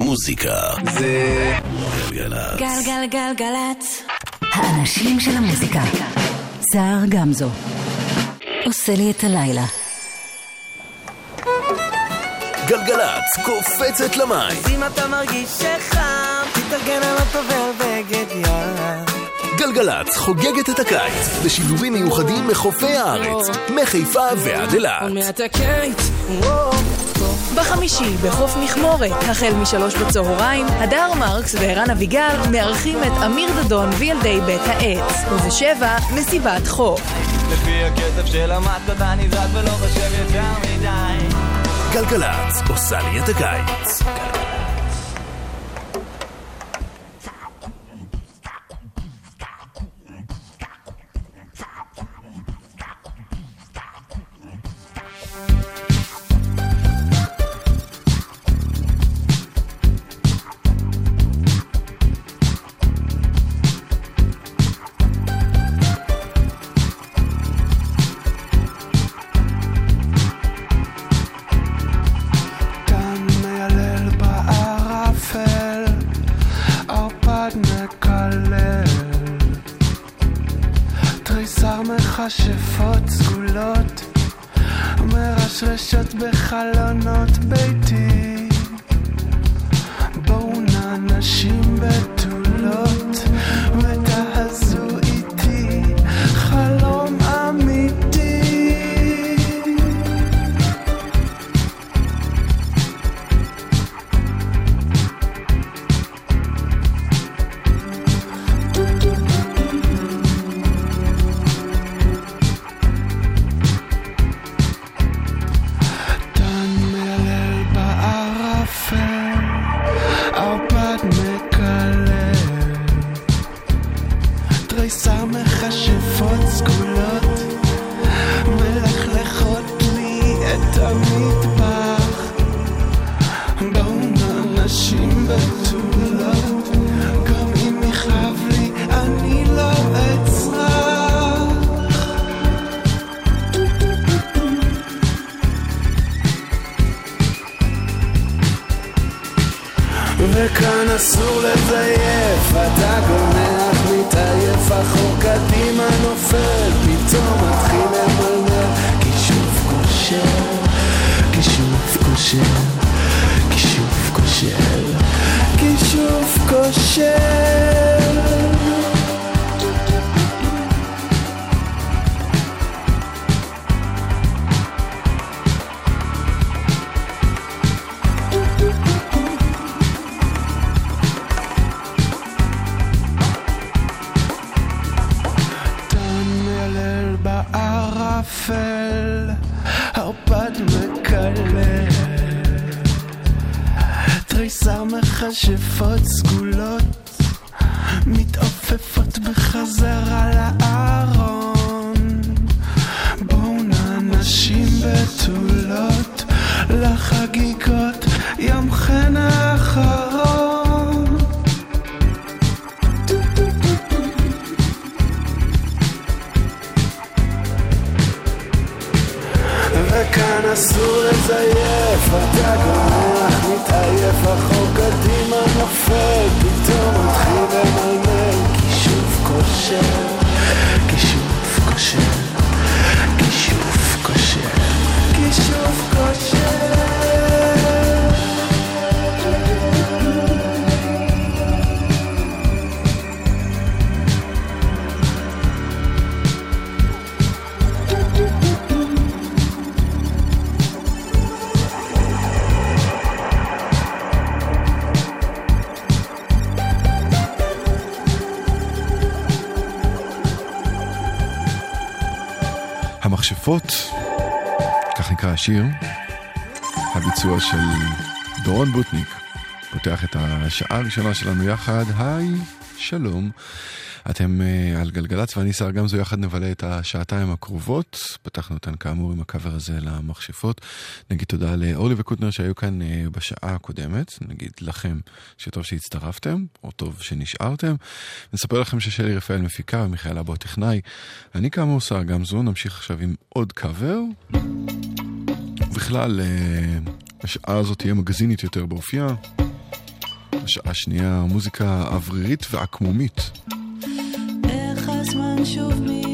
מוזיקה זה גלגלצ. גלגלגלגלצ. האנשים של המוזיקה. סער גמזו. עושה לי את הלילה. גלגלצ קופצת למים. אם אתה מרגיש שחם, תתארגן על הטובל בגד ים. גלגלצ חוגגת את הקיץ בשידורים מיוחדים מחופי הארץ, מחיפה ועד אילת. בחמישי, בחוף מכמורת, החל משלוש בצהריים, הדר מרקס וערן אביגל מארחים את אמיר דדון וילדי בית העץ. ובשבע, מסיבת חוף. לפי הקצב של המטות אני זז ולא חושב יותר מדי גלגלצ עושה לי את הקיץ. dakika השיר, הביצוע של דורון בוטניק, פותח את השעה הראשונה שלנו יחד, היי, שלום. אתם uh, על גלגלצ ואני שר גמזו יחד נבלה את השעתיים הקרובות. פתחנו אותן כאמור עם הקאבר הזה למכשפות. נגיד תודה לאורלי וקוטנר שהיו כאן uh, בשעה הקודמת. נגיד לכם שטוב שהצטרפתם, או טוב שנשארתם. נספר לכם ששלי רפאל מפיקה ומיכאל אבו הטכנאי. אני כאמור שר גמזו, נמשיך עכשיו עם עוד קאבר. בכלל, אה, השעה הזאת תהיה מגזינית יותר באופייה. השעה השנייה, מוזיקה אוורירית ועקמומית. איך הזמן שוב מי...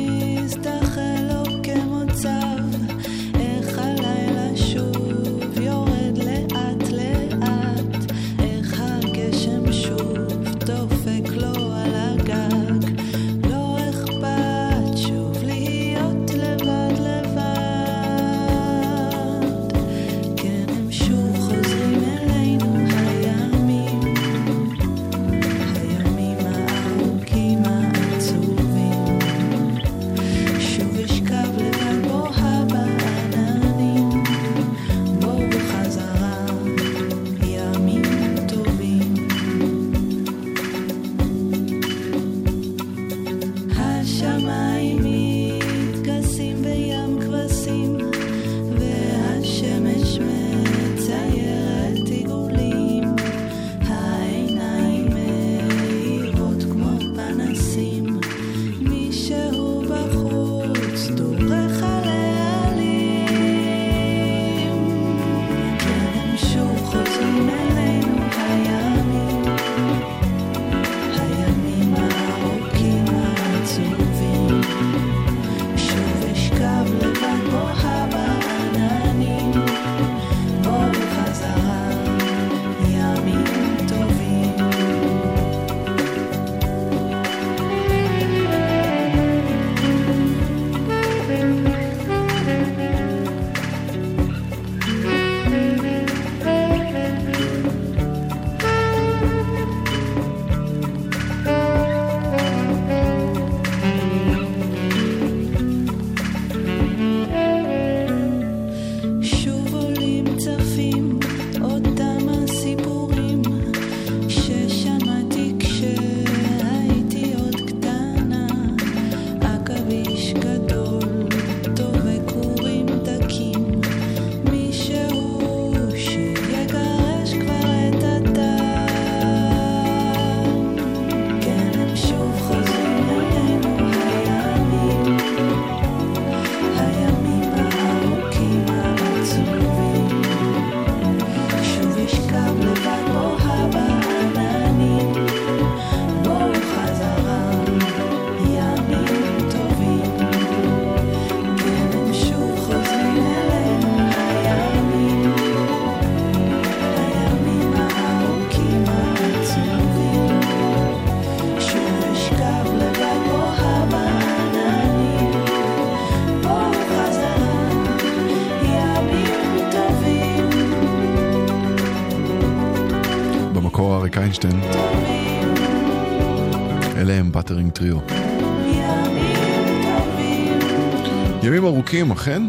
ארוכים, אכן.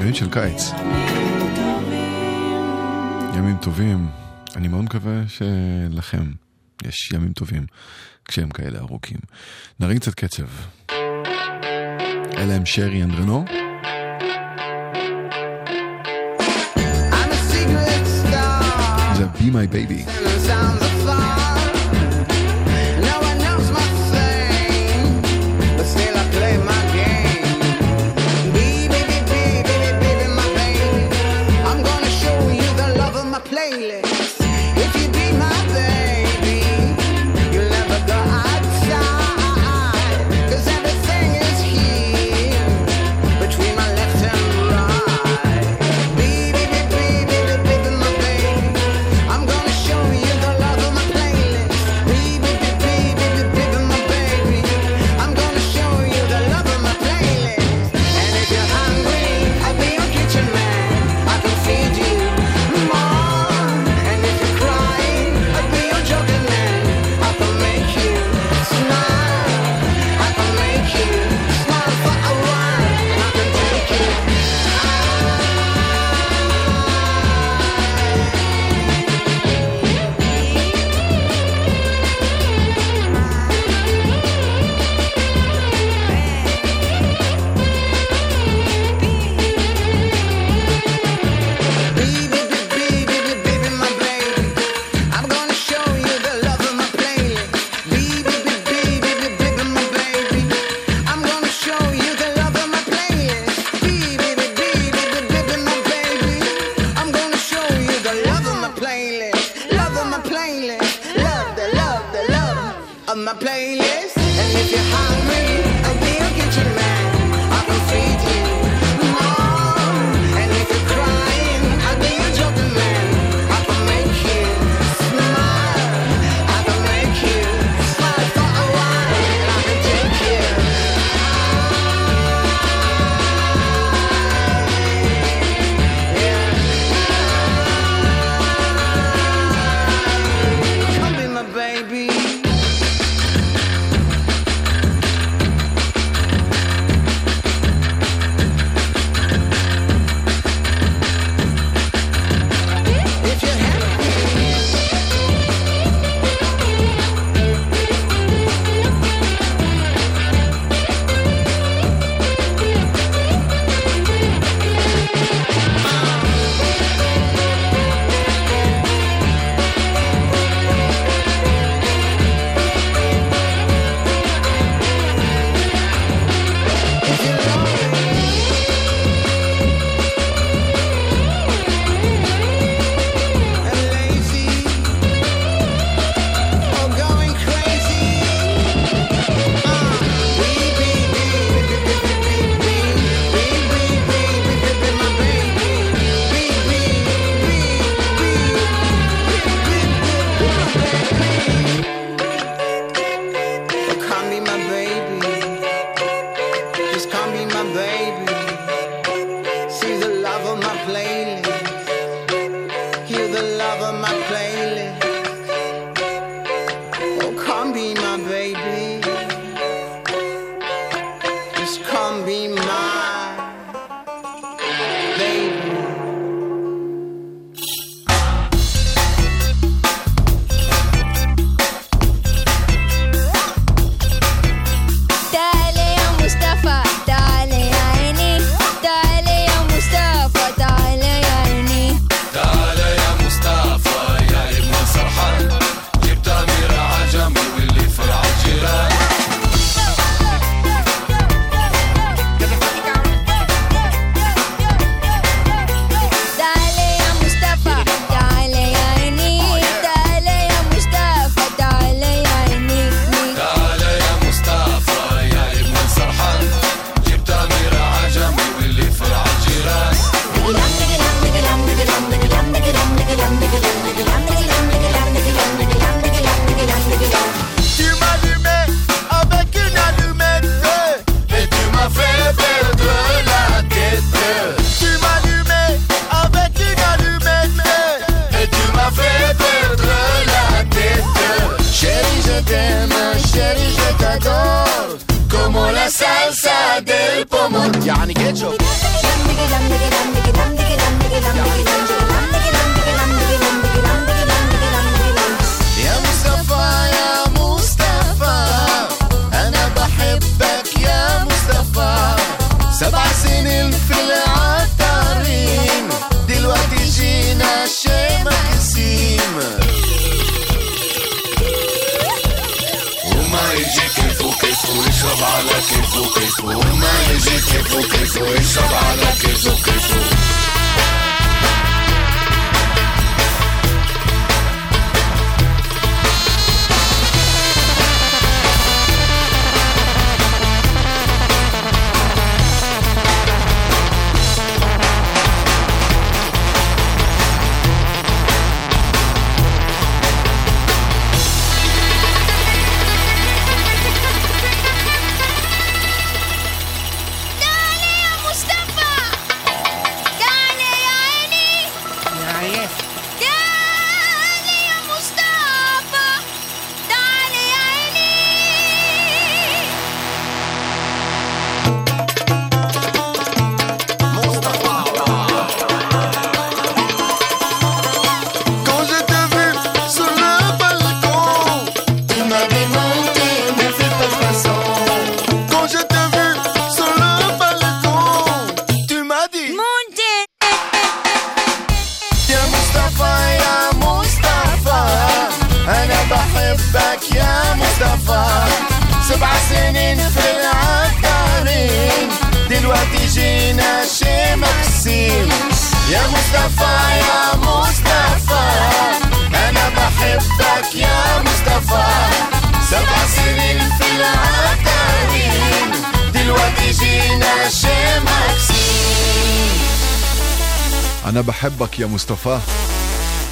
ימים של קיץ. ימים טובים. אני מאוד מקווה שלכם יש ימים טובים כשהם כאלה ארוכים. נרים קצת קצב. אלה הם שרי אנדרנו. זה Be My Baby.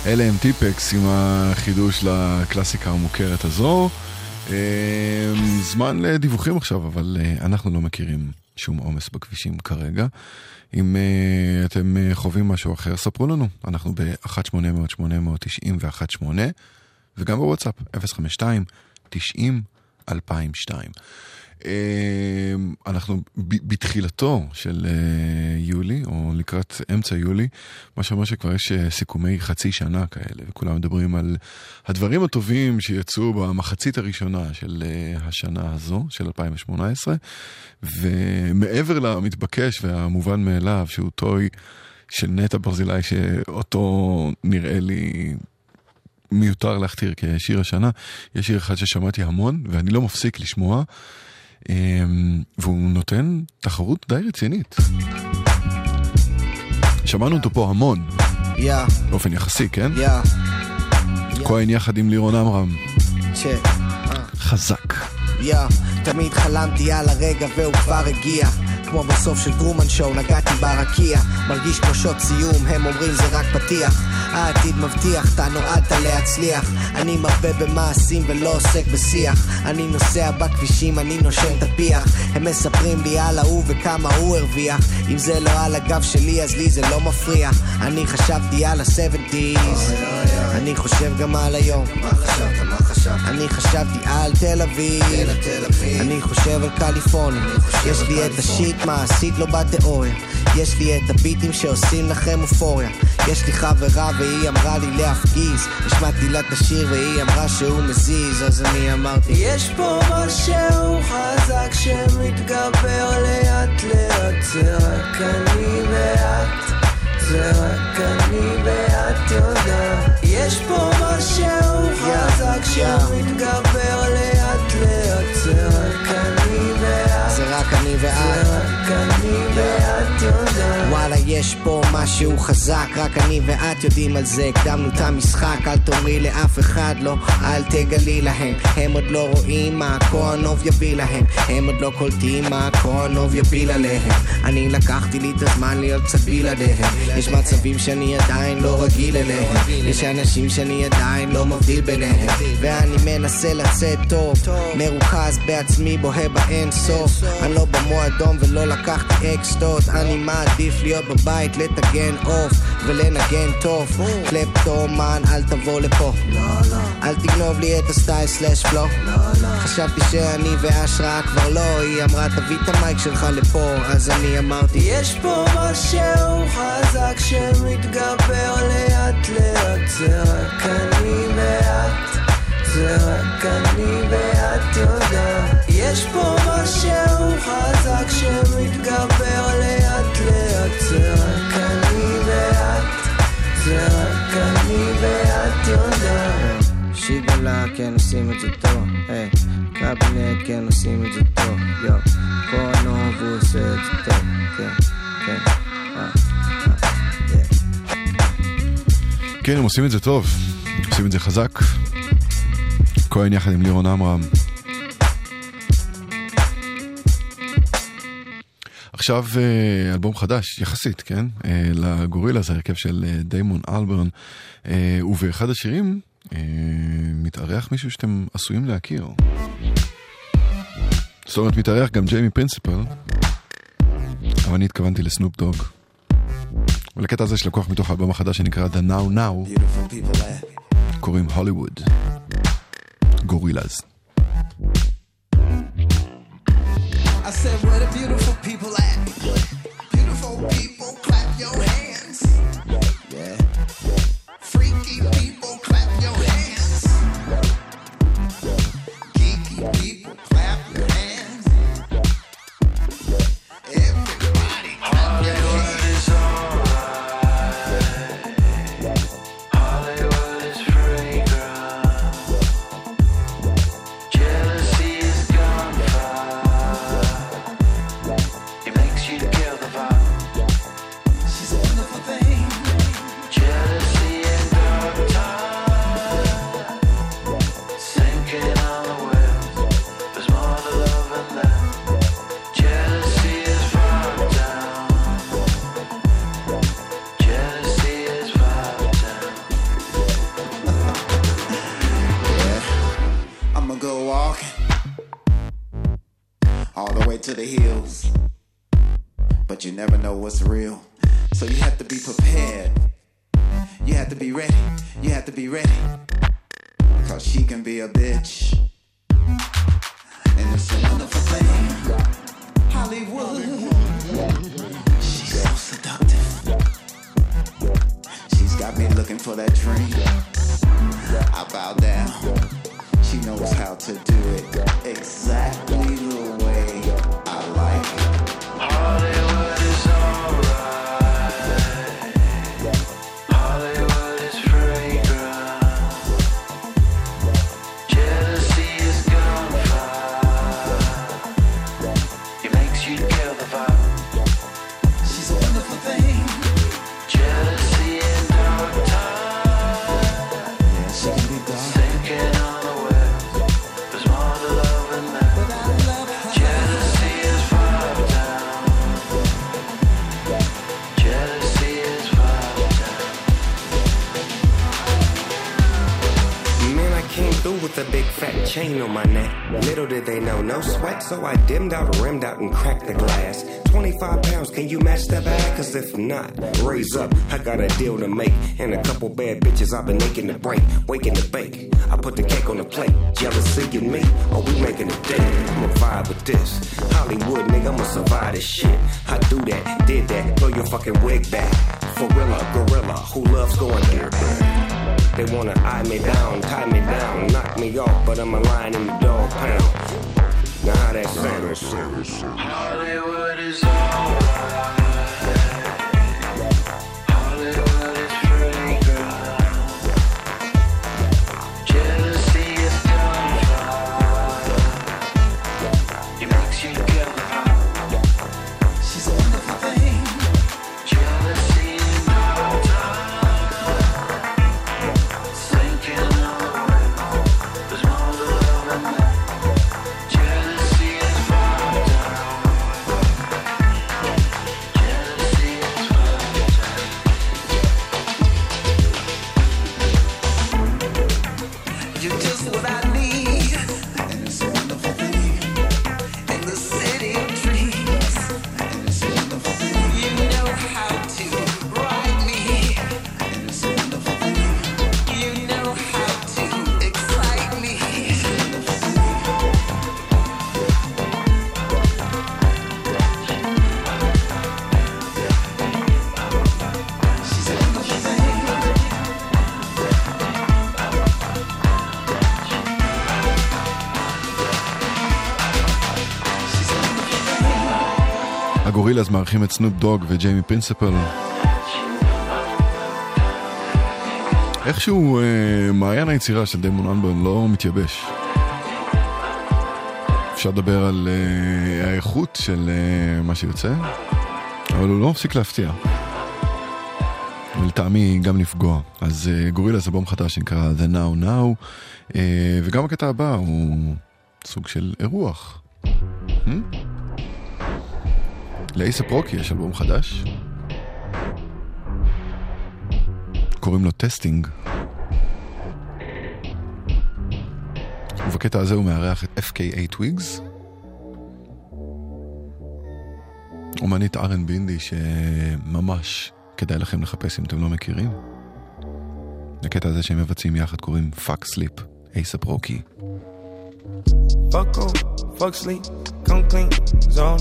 אלה הם טיפקס עם החידוש לקלאסיקה המוכרת הזו. אה, זמן לדיווחים עכשיו, אבל אה, אנחנו לא מכירים שום עומס בכבישים כרגע. אם אה, אתם חווים משהו אחר, ספרו לנו. אנחנו ב-1-800-890-118, וגם בוואטסאפ, 052 90 2002. אה, אנחנו בתחילתו של אה, יולי, או לקראת אמצע יולי, מה שאומר שכבר יש אה, סיכומי חצי שנה כאלה, וכולם מדברים על הדברים הטובים שיצאו במחצית הראשונה של אה, השנה הזו, של 2018, ומעבר למתבקש והמובן מאליו, שהוא טוי של נטע ברזילי, שאותו נראה לי מיותר להכתיר כשיר השנה. יש שיר אחד ששמעתי המון, ואני לא מפסיק לשמוע, אמ, והוא נותן תחרות די רצינית. שמענו אותו פה המון, יא, באופן יחסי, כן? יא, כהן יחד עם לירון עמרם. צ'ק. חזק. יא, תמיד חלמתי על הרגע והוא כבר הגיע. כמו בסוף של טרומן שואו, נגעתי ברקיע. מרגיש כמו שוט סיום, הם אומרים זה רק פתיח. העתיד מבטיח, אתה נועדת להצליח. אני מרבה במעשים ולא עוסק בשיח. אני נוסע בכבישים, אני נושם את הפיח. הם מספרים לי על ההוא וכמה הוא הרוויח. אם זה לא על הגב שלי אז לי זה לא מפריע. אני חשבתי על ה-70's אני חושב גם על היום? אני חשבתי על תל אביב אני חושב על קליפורניה. יש לי את השיט מעשית לא בתיאוריה. יש לי את הביטים שעושים לכם אופוריה. יש לי חברה והיא אמרה לי להפגיז. השמעתי לה את השיר והיא אמרה שהוא מזיז אז אני אמרתי יש פה משהו חזק שמתגבר לאט לאט. זה רק אני ואת זה רק אני ואת יש פה משהו חזק רק אני ואת יודעים על זה. הקדמנו את המשחק אל תאמרי לאף אחד לא אל תגלי להם. הם עוד לא רואים מה הכהנוב יביא להם. הם עוד לא קולטים מה הכהנוב יפיל עליהם אני לקחתי לי את הזמן להיות קצת בלעדיהם יש מצבים שאני עדיין לא רגיל אליהם. יש אנשים שאני עדיין לא מבדיל ביניהם. ואני מנסה לצאת טוב מרוכז בעצמי בוהה באין סוף. אני לא במועדון ולא לקחתי אקסטות. אני מעדיף להיות בבית לטגן עוף ולנגן טוב. קלפטומן אל תבוא לפה. אל תגנוב לי את הסטייל סלאש פלו חשבתי שאני והשראה כבר לא. היא אמרה תביא את המייק שלך לפה. אז אני אמרתי יש פה משהו חזק שמתגבר לאט לאט זה רק אני ואת זה רק אני ואת יודעת יש פה משהו חזק שמתגבר לאט לאט. זה רק אני ואת זה רק אני ואת יודעת שיגלה כן עושים את זה טוב היי. קבינט כן עושים את זה טוב יו כהנוב הוא עושה את זה טוב כן כן. אה, אה, yeah. כן, הם עושים את זה טוב, עושים את זה חזק. כהן יחד עם לירון עמרם. עכשיו אה, אלבום חדש, יחסית, כן? אה, לגורילה זה הרכב של אה, דיימון אלברן, ובאחד השירים מתארח מישהו שאתם עשויים להכיר. זאת אומרת, מתארח גם ג'יימי פרינסיפל, אבל אני התכוונתי לסנופ דוג. ולקטע הזה יש לקוח מתוך האלבום החדש שנקרא The Now Now, קוראים הוליווד. Gorillas. I said, where the beautiful people at? Beautiful people, clap your hands. Freaky people. Never know what's real. So you have to be prepared. You have to be ready. You have to be ready. Cause she can be a bitch. And it's a wonderful thing. Hollywood. She's so seductive. She's got me looking for that dream. I bow down. She knows how to do it exactly dimmed out, rimmed out, and cracked the glass. 25 pounds, can you match that bag? Cause if not, raise up, I got a deal to make. And a couple bad bitches I've been making to break, waking to bake. I put the cake on the plate, jealousy in me, or we making a day. I'ma vibe with this. Hollywood, nigga, I'ma survive this shit. I do that, did that, throw your fucking wig back. Gorilla, gorilla, who loves going there? They wanna eye me down, tie me down, knock me off, but I'm a lion in the dog pound. Now how that sound? Hollywood is alright. הגורילאז מארחים את סנופ דוג וג'יימי פרינסיפל. איכשהו אה, מעיין היצירה של דיימון אלברן לא מתייבש. אפשר לדבר על אה, האיכות של אה, מה שיוצא, אבל הוא לא מפסיק להפתיע. ולטעמי גם לפגוע. אז אה, גורילאז אלבום חדש שנקרא The Now Now, אה, וגם הקטע הבא הוא סוג של אירוח. Hmm? לאייסאפ רוקי יש אלבום חדש. קוראים לו טסטינג. ובקטע הזה הוא מארח את FKA טוויגס. אומנית R&B אינדי שממש כדאי לכם לחפש אם אתם לא מכירים. לקטע הזה שהם מבצעים יחד קוראים פאק סליפ, אייסאפ רוקי. Fuck off, fuck sleep, come clean, zone.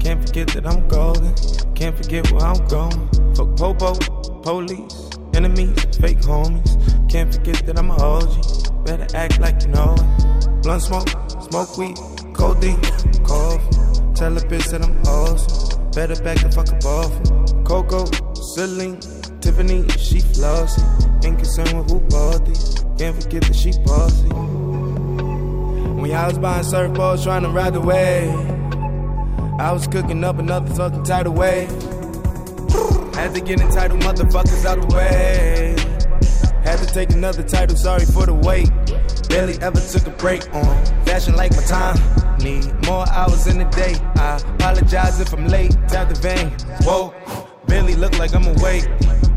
Can't forget that I'm golden, can't forget where I'm going. Fuck popo, police, enemies, fake homies. Can't forget that I'm a OG, better act like you know it. Blunt smoke, smoke weed, codeine, cough. Tell a bitch that I'm awesome, better back the fuck up off. Coco, Celine, Tiffany, she flossy. Ain't concerned with who bought these, can't forget that she bossy. When I was buying surfboards trying to ride the wave, I was cooking up another fucking tidal wave. Had to get entitled motherfuckers out the way. Had to take another title, sorry for the wait. Barely ever took a break on fashion like my time. Need more hours in the day. I apologize if I'm late. Tap the vein. Whoa, barely look like I'm awake.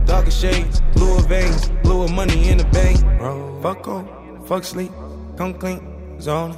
Darker shades, bluer veins, bluer money in the bank. Bro, fuck on, fuck sleep, come clean, zoning.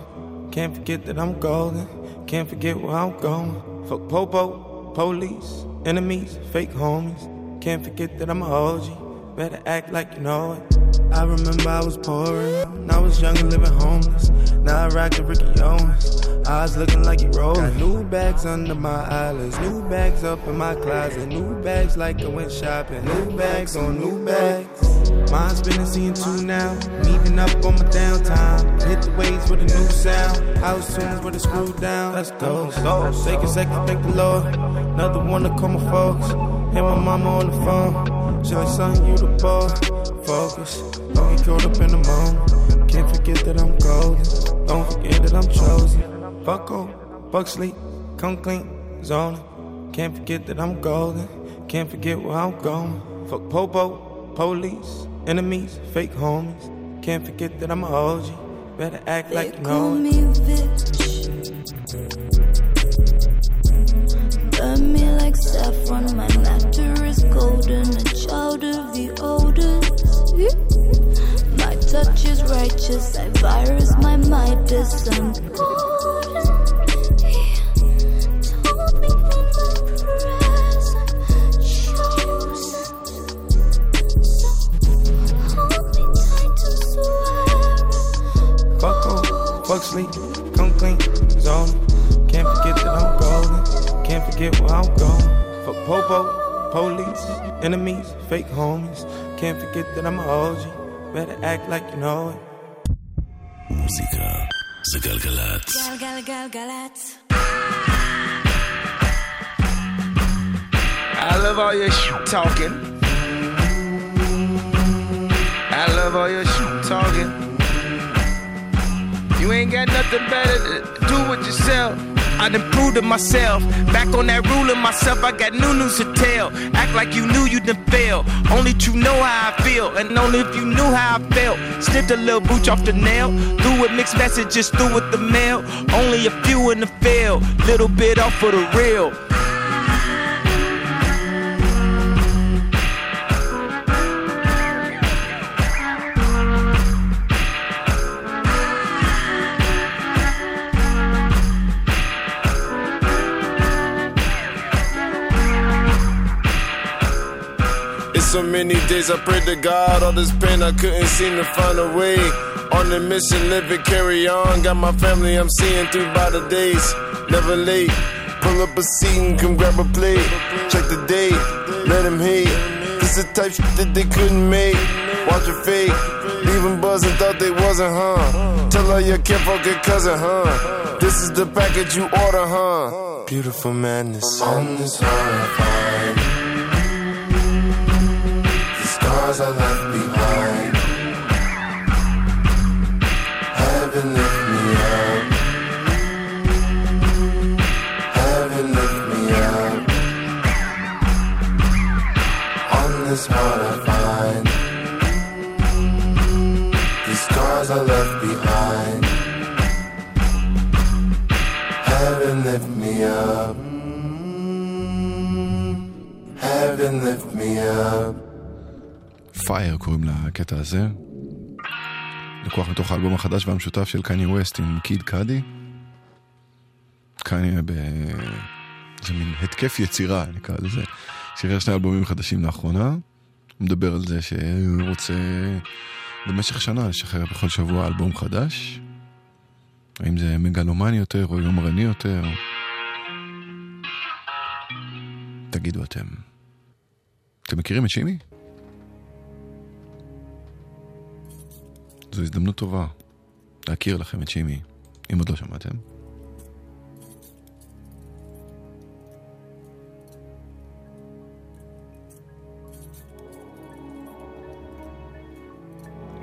Can't forget that I'm golden. Can't forget where I'm going. Fuck popo, police, enemies, fake homies. Can't forget that I'm a OG. Better act like you know it. I remember I was poor and I was young and living homeless. Now I rock the Ricky Owens. Eyes looking like you roll. Got new bags under my eyelids, new bags up in my closet, new bags like I went shopping, new bags on new bags. Mine's been seeing two now, meeting up on my downtime. Hit the waves with a new sound, house tunes with a screw down. Let's go, go. Take a second, thank the Lord. Another one to call my folks. Hit my mama on the phone. She like, son, you the boy. Focus, don't get caught up in the moment. Can't forget that I'm golden. Don't forget that I'm chosen. Bucko, buck sleep, come clean, zoning. Can't forget that I'm golden. Can't forget where I'm going. Fuck popo, police, enemies, fake homies. Can't forget that I'm a OG. Better act like you know me bitch. Burn me like saffron, my nectar is golden, a child of the oldest. My touch is righteous, I virus my Midas, I'm golden. fuck sleep, come clean, zone. Can't forget that I'm golden. Can't forget where I'm going. Fuck popo, police, enemies, fake homies. Can't forget that I'm a OG. Better act like you know it. מוזיקה זה גלגלצ. גלגלגלגלצ. I love all your shit talking. I love all your shit talking. You ain't got nothing better to do with yourself. I done proved to myself. Back on that ruling myself, I got new news to tell. Act like you knew you done fail. Only you know how I feel, and only if you knew how I felt. Snipped a little booch off the nail. Through with mixed messages, through with the mail. Only a few in the field. Little bit off for the real. So many days I prayed to God, all this pain I couldn't seem to find a way. On the mission, live it, carry on. Got my family I'm seeing through by the days. Never late. Pull up a seat and come grab a plate. Check the date, let him hate. This is the type shit that they couldn't make. Watch fate. Leave 'em buzzing, thought they wasn't, huh? Tell her your kinfolk your cousin, huh? This is the package you order, huh? Beautiful madness. On this horrifying. Scars I left behind. Heaven lift me up. Heaven lift me up. On this heart I find. The scars I left behind. Heaven lift me up. Heaven lift me up. פייר קוראים לקטע הזה. לקוח מתוך האלבום החדש והמשותף של קניה ווסט עם קיד קאדי. קניה ב... זה מין התקף יצירה נקרא לזה. שירי שני אלבומים חדשים לאחרונה. הוא מדבר על זה שהוא רוצה במשך שנה לשחרר בכל שבוע אלבום חדש. האם זה מגלומני יותר או יומרני יותר? תגידו אתם. אתם מכירים את שימי? זו הזדמנות טובה להכיר לכם את שימי, אם עוד לא שמעתם.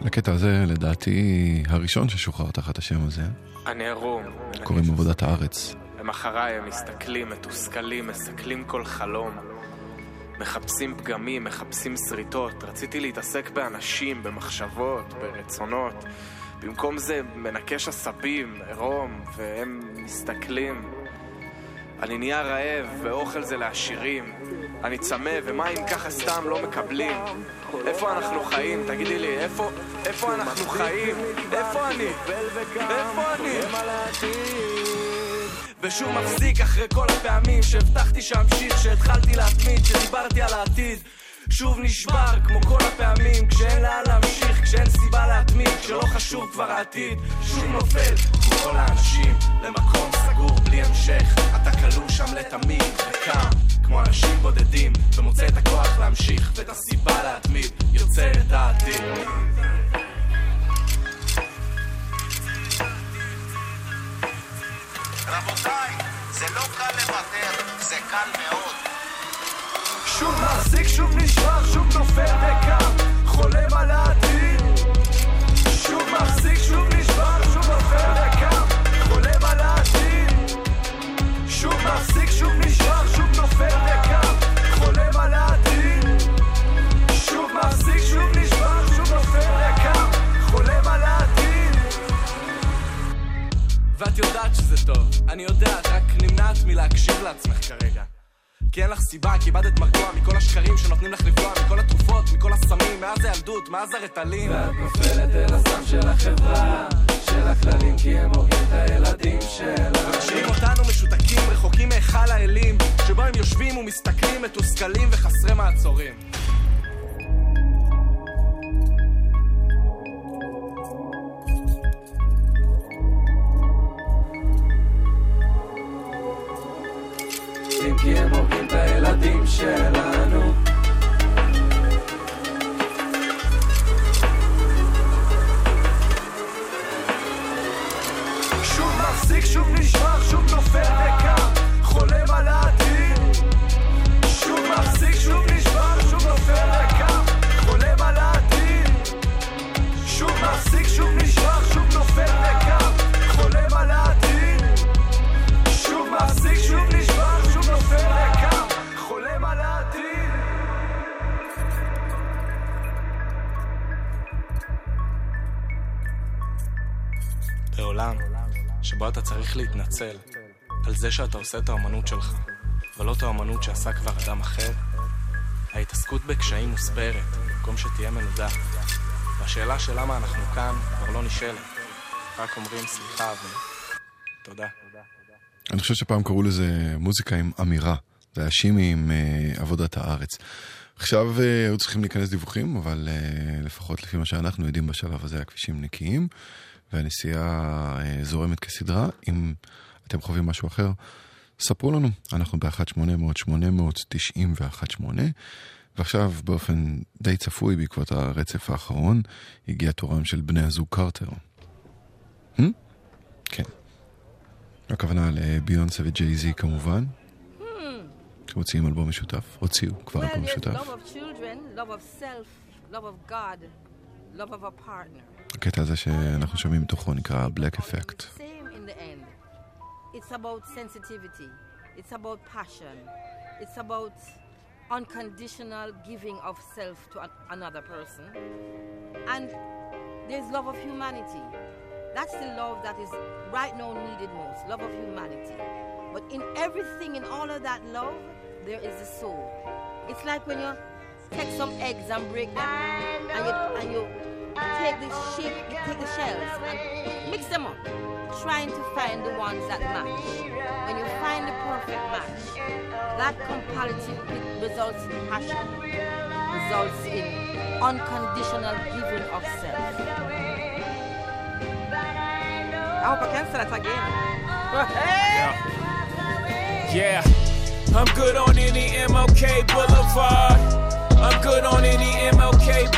לקטע הזה, לדעתי, הראשון ששוחרר תחת השם הזה, אני ערום. קוראים עבודת הארץ. הם אחריי, הם מסתכלים, מתוסכלים, מסכלים כל חלום. מחפשים פגמים, מחפשים שריטות. רציתי להתעסק באנשים, במחשבות, ברצונות. במקום זה מנקש עשבים, עירום, והם מסתכלים. אני נהיה רעב, ואוכל זה לעשירים. אני צמא, ומים ככה סתם לא מקבלים. איפה אנחנו חיים? תגידי לי, איפה, איפה אנחנו חיים? איפה אני? איפה אני? ושוב מפסיק אחרי כל הפעמים שהבטחתי שאמשיך, שהתחלתי להתמיד, שדיברתי על העתיד. שוב נשבר, כמו כל הפעמים, כשאין לאן להמשיך, כשאין סיבה להתמיד, כשלא חשוב כבר העתיד. שוב נופל, כמו כל האנשים, למקום סגור בלי המשך. אתה כלוא שם לתמיד, וקם, כמו אנשים בודדים, ומוצא את הכוח להמשיך, ואת הסיבה להתמיד, יוצר את העתיד. רבותיי, זה לא קל לוותר, זה קל מאוד. שוב מחזיק, שוב נשבר, שוב נופל מאז הרטלין. שאתה עושה את האמנות שלך, ולא את האמנות שעשה כבר אדם אחר, ההתעסקות בקשיים מוסברת, במקום שתהיה מנודה. והשאלה של למה אנחנו כאן כבר לא נשאלת. רק אומרים סליחה ותודה. אני חושב שפעם קראו לזה מוזיקה עם אמירה. זה היה שימי עם uh, עבודת הארץ. עכשיו uh, היו צריכים להיכנס דיווחים, אבל uh, לפחות לפי מה שאנחנו יודעים בשלב הזה, הכבישים נקיים, והנסיעה uh, זורמת כסדרה. אם אתם חווים משהו אחר, ספרו לנו, אנחנו ב-1-800-891-8, ועכשיו באופן די צפוי בעקבות הרצף האחרון, הגיע תורם של בני הזוג קרטר. Hmm? כן. הכוונה לביונסה וג'יי-זי כמובן, שמוציאים אלבום משותף, הוציאו כבר Well, אלבום משותף. הקטע הזה שאנחנו שומעים מתוכו נקרא Black Effect. It's about sensitivity. It's about passion. It's about unconditional giving of self to an- another person. And there's love of humanity. That's the love that is right now needed most love of humanity. But in everything, in all of that love, there is a soul. It's like when you take some eggs and break them, and you, and you take the take the shells and mix them up, trying to find the ones that match. When you find the perfect match, that comparative results in passion, results in unconditional giving of self. I hope I can say that again. Yeah, yeah. I'm good on any MLK Boulevard. I'm good on any MLK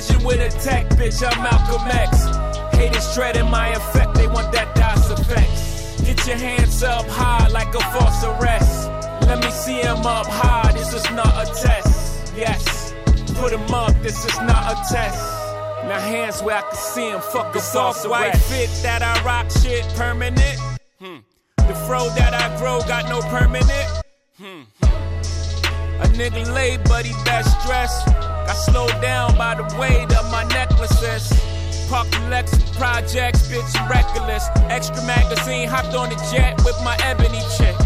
vision with a tech, bitch. I'm Malcolm X. Haters treading my effect, they want that DOS effect. Get your hands up high like a false arrest. Let me see 'em up high, this is not a test. Yes, put 'em up, this is not a test. Now hands where I can see 'em, fuck a false white fit that I rock shit permanent. Hmm. The fro that I grow got no permanent. Hmm. A nigga late, but he best dressed. Got slowed down by the weight of my necklaces. The Lexus projects, bitch, reckless. Extra magazine, hopped on the jet with my ebony chick.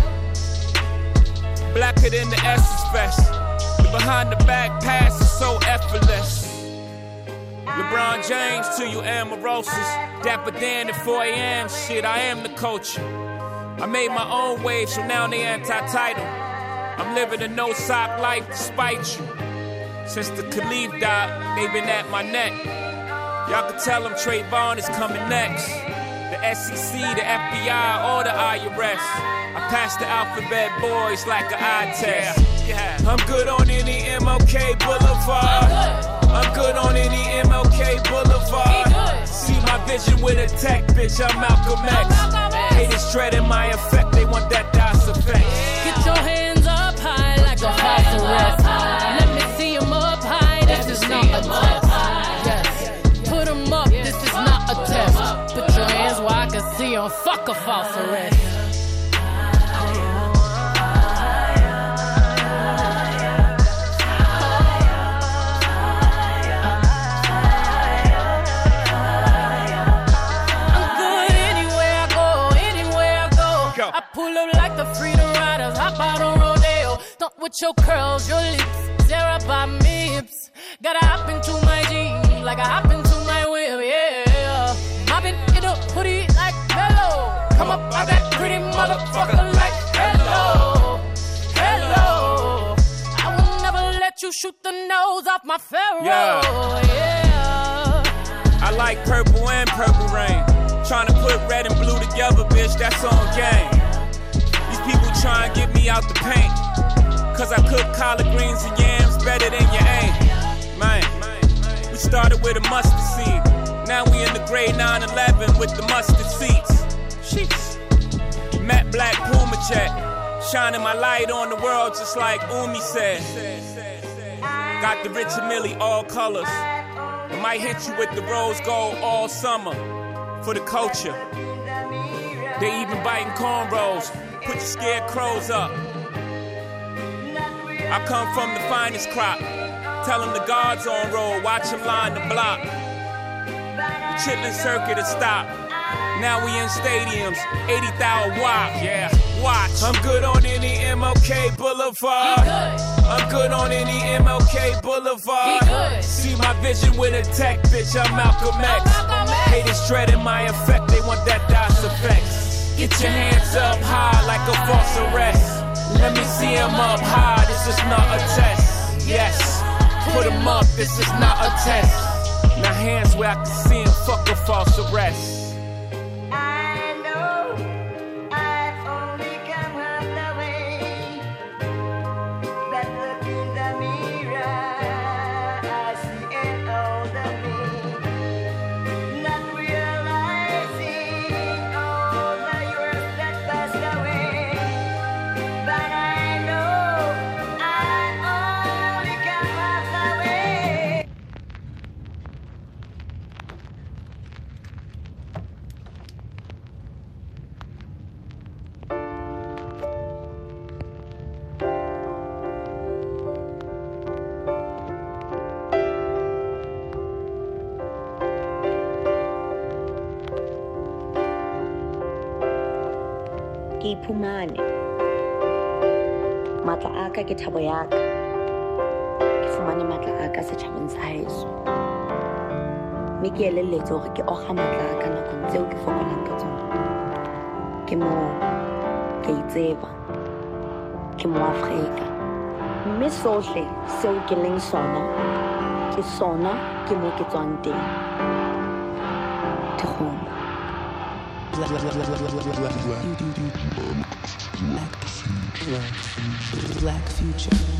Blacker than the Essence Fest. The behind the back pass is so effortless. LeBron James to you amorosos. Dapper Dan at 4 a.m. Shit, I am the culture. I made my own wave, so now they anti-title. I'm living a no sock life despite you. Since the Khalif died, they been at my neck. Y'all can tell them Trayvon is coming next. The SEC, the FBI, all the IRS. I pass the alphabet boys like an eye test. I'm good on any MLK Boulevard. I'm good on any MLK Boulevard. See my vision with a tech, bitch. I'm Malcolm X. Haters dreading my effect. They want that DOS effect. Get your hands up high like a house arrest. Go, anywhere I go. I pull up like the freedom riders, hop out on rodeo. Don't with your curls, your lips, tear up my hips. Gotta hop into my jeans, like I hop into Come up out that pretty motherfucker like hello, hello. I will never let you shoot the nose off my pharaoh, Yeah. yeah. I like purple and purple rain. Trying to put red and blue together, bitch, that's on game. These people try to get me out the paint. Cause I cook collard greens and yams better than your aim. Man, we started with a mustard seed. Now we in the grade 911 with the mustard seats. Sheesh. Matte black Puma check. Shining my light on the world just like Umi said. Got the Rich and Millie all colors. I might hit you with the rose gold all summer for the culture. They even biting cornrows. Put your scarecrows up. I come from the finest crop. Tell them the guards on roll. Watch them line the block. The chitlin circuit has stopped. Now we in stadiums, 80,000 watt. Yeah, watch. I'm good on any MLK Boulevard. I'm good on any MLK Boulevard. See my vision with a tech, bitch. I'm Malcolm X. Haters dreading my effect. They want that DOS effect. Get your hands up high like a false arrest. Let me see 'em up high. This is not a test. Yes, put 'em up. This is not a test. Now hands where I can see 'em. Fuck a false arrest. Matla a ka ke thabo ya ka. Ke fumane matla a ka sa mme ke ke matla a ka nakong tseo ke fokolang ka ke itseba. Ke moafrika mme seo ke leng sona ke sona ke ke tswang teng Black future.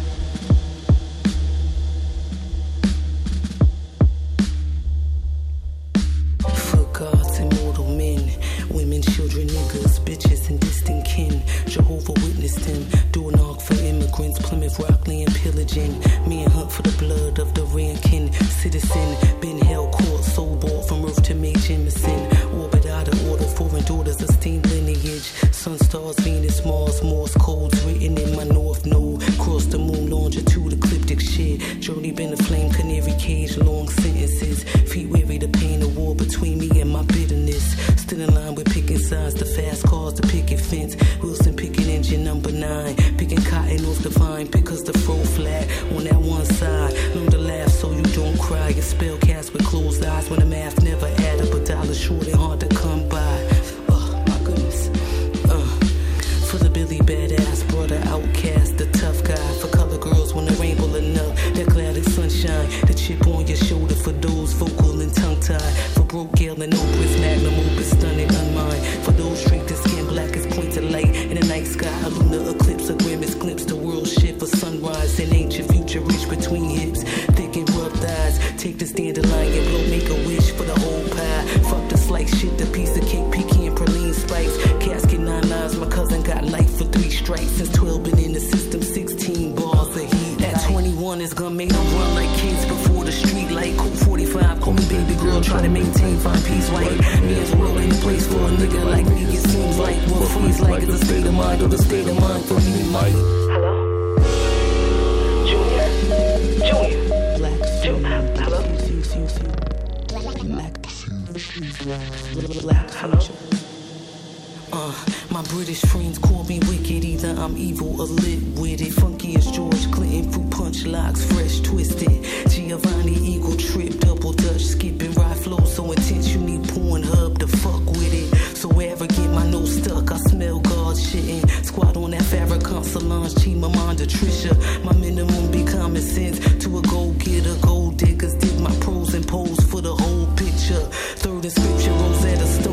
British friends call me wicked. Either I'm evil or lit with it. Funky as George Clinton, fruit punch locks, fresh twisted. Giovanni Eagle trip, double dutch, skipping ride flow so intense you need Pornhub to fuck with it. So wherever get my nose stuck, I smell God shitting. Squad on that Farrakhan, Solange, Chimamanda, Trisha. My minimum be common sense to a go getter, gold diggers. Dig my pros and pose for the whole picture. Third in scripture, Rosetta Stone,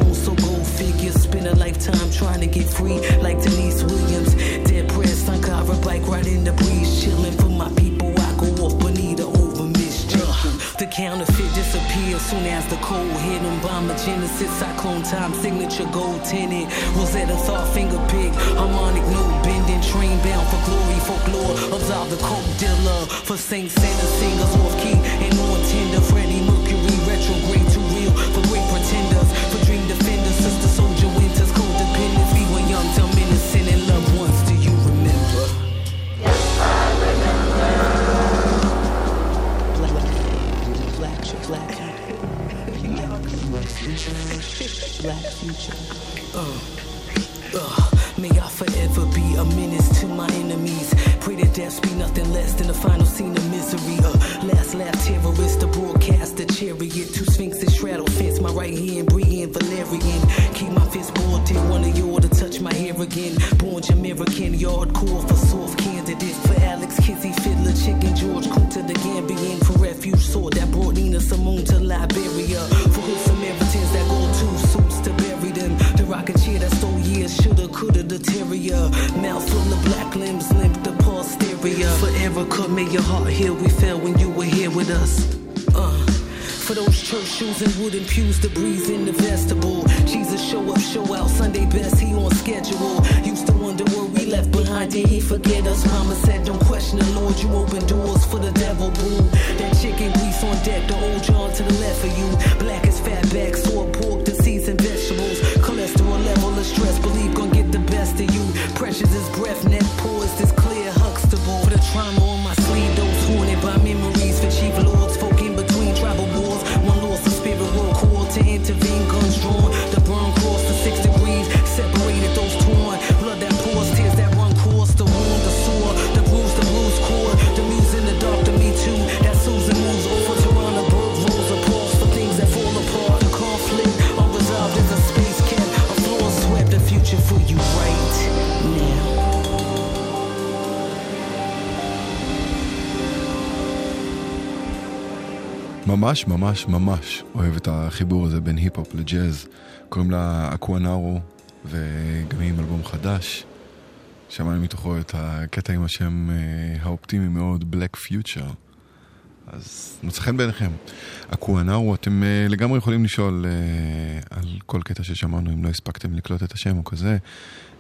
lifetime trying to get free, like Deniece Williams. Dead press, I car a bike right in the breeze, chilling for my people. I go off Bonita over mischief. The counterfeit disappears soon as the cold hit him. Bomber Genesis, cyclone time, signature gold tinted. Rosetta Tharpe finger pick, harmonic note bending, train bound for glory, folklore. Absolve the coke dealer for Saint Santa singers off key and on tender. Freddie Mercury, retrograde too real for black future. Uh, uh, may I forever be a menace to my enemies. Pray that death be nothing less than the final scene of misery. Uh, last lap terrorist, the broadcaster chariot. Two sphinxes straddle fence, my right hand breathing Valerian. Keep my fist balled in, one of you to touch my hair again. Born Jamaican, yard core for soft candidate. For Alex Kizzy, Fiddler, Chicken, George Kunta, the Gambian. For refuge sword that brought Nina Simone to Liberia. For good Samaritans that go rocking chair that stole years, shoulda, coulda, the terrier. Mouth full of black limbs, limp the posterior. Forever Erica, may your heart heal. We fell when you were here with us. Uh. For those church shoes and wooden pews, the breeze in the vestibule. Jesus show up, show out, Sunday best, he on schedule. Used to wonder what we left behind, did he forget us? Mama said, don't question the Lord, you open doors for the devil, boo. That chicken grease on deck, the old John to the left of you. Black as fat back, sore pork, the vegetables. Stress, believe gon' get the best of you. Precious is breath, neck poised is ממש ממש ממש אוהב את החיבור הזה בין היפ-הופ לג'אז. קוראים לה אקוונארו, וגם היא עם אלבום חדש. שמענו מתוכו את הקטע עם השם אה, האופטימי מאוד, Black Future. אז מוצא חן בעיניכם. אקוונארו, אתם אה, לגמרי יכולים לשאול אה, על כל קטע ששמענו, אם לא הספקתם לקלוט את השם או כזה,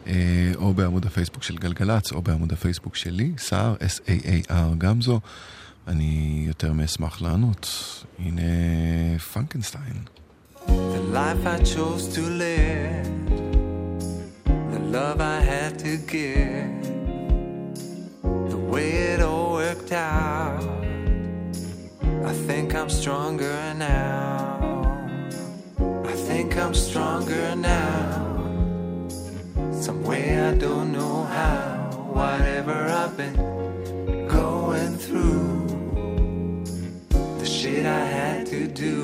אה, או בעמוד הפייסבוק של גלגלצ, או בעמוד הפייסבוק שלי, סער, S-A-A-R גם זו. אני יותר מאשמח לענות. הנה פנקנסטיין. The life I chose to live, the love I had to give, the way it all worked out. I think I'm stronger now. I think I'm stronger now. Some way I don't know how. Whatever I've been going through, the shit I had to do.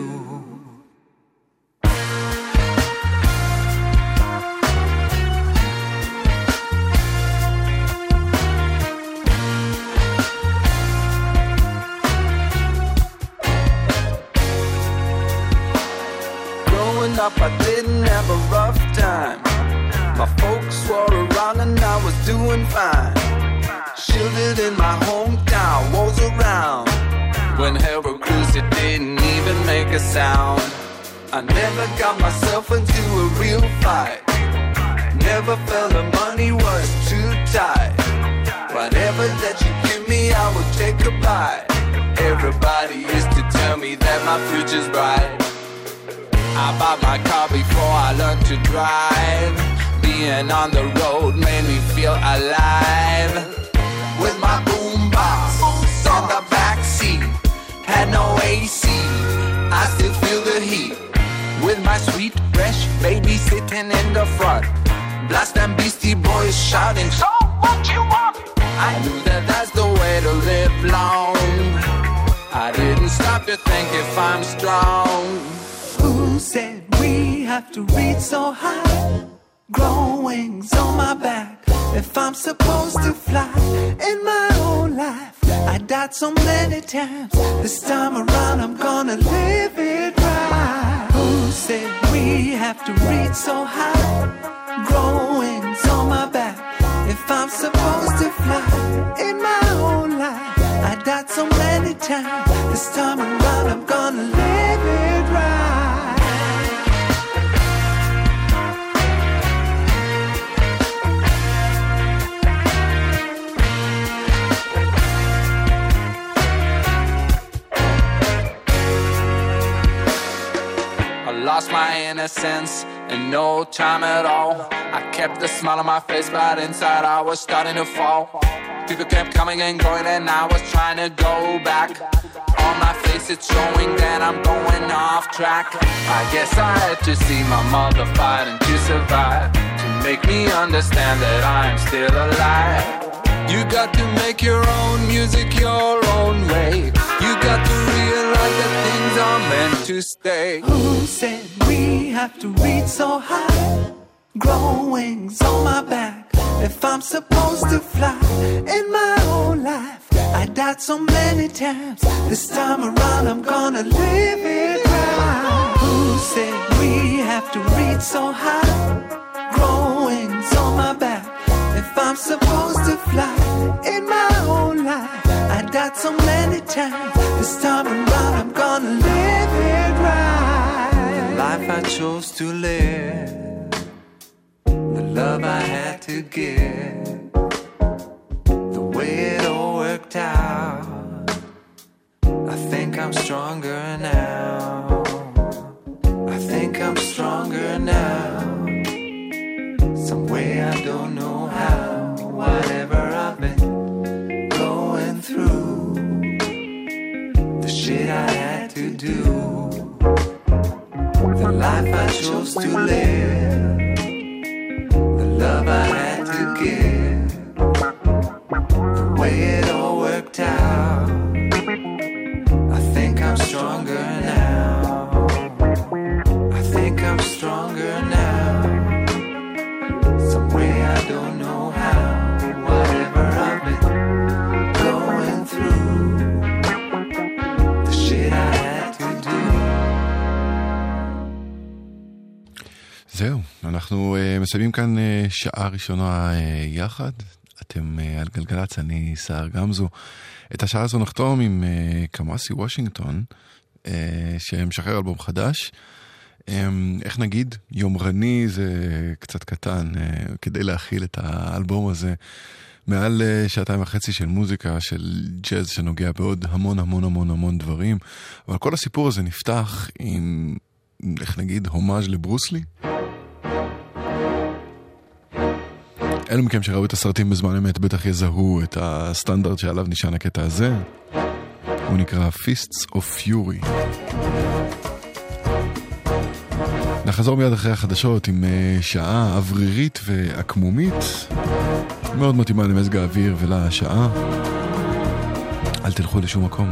Growing up, I didn't have a rough time. My folks were around and I was doing fine. Shielded in my a sound. I never got myself into a real fight. Never felt the money was too tight. Whatever that you give me, I will take a bite. Everybody used to tell me that my future's bright. I bought my car before I learned to drive. Being on the road made me feel alive. With my boombox on the back seat, had no AC. I still feel the heat. With my sweet fresh baby sitting in the front, blast and Beastie Boys shouting, "So what you want?" I knew that that's the way to live long. I didn't stop to think if I'm strong. Who said we have to reach so high? Grow wings on my back. If I'm supposed to fly in my own life, I died so many times. This time around, I'm gonna live it right. Who said we have to reach so high? Grow wings on my back. If I'm supposed to fly in my own life, I died so many times. This time around, I'm gonna live it lost my innocence in no time at all. I kept the smile on my face, but inside I was starting to fall. People kept coming and going, and I was trying to go back. On my face, it's showing that I'm going off track. I guess I had to see my mother fighting to survive. To make me understand that I'm still alive. You got to make your own music your own way. You got to things are meant to stay. Who said we have to reach so high? Grow wings on my back. If I'm supposed to fly in my own life, I died so many times. This time around, I'm gonna live it right. Who said we have to reach so high? Grow wings on my back. If I'm supposed to fly in my own life, I died so many times. This time around, I chose to live, the love I had to give, the way it all worked out. I think I'm stronger now. I think I'm stronger now. Some way I don't know how. Whatever I've been going through, the shit I had to do, life I chose to live, the love I had to give, אנחנו uh, מסיימים כאן uh, שעה ראשונה uh, יחד. אתם uh, על גלגלצ, אני סער גמזו. את השעה הזו נחתום עם uh, קמאסי וושינגטון, uh, שמשחרר אלבום חדש. Um, איך נגיד, יומרני זה קצת קטן uh, כדי להכיל את האלבום הזה. מעל uh, שעתיים וחצי של מוזיקה, של ג'אז שנוגע בעוד המון המון המון המון דברים. אבל כל הסיפור הזה נפתח עם, איך נגיד, הומאז' לברוסלי. אלו מכם שראו את הסרטים בזמן אמת בטח יזהו את הסטנדרט שעליו נשען הקטע הזה. הוא נקרא Fists of Fury. נחזור מיד אחרי החדשות עם אה, שעה אוורירית ועקמומית, מאוד מתאימה למזג האוויר ולשעה. אל תלכו לשום מקום.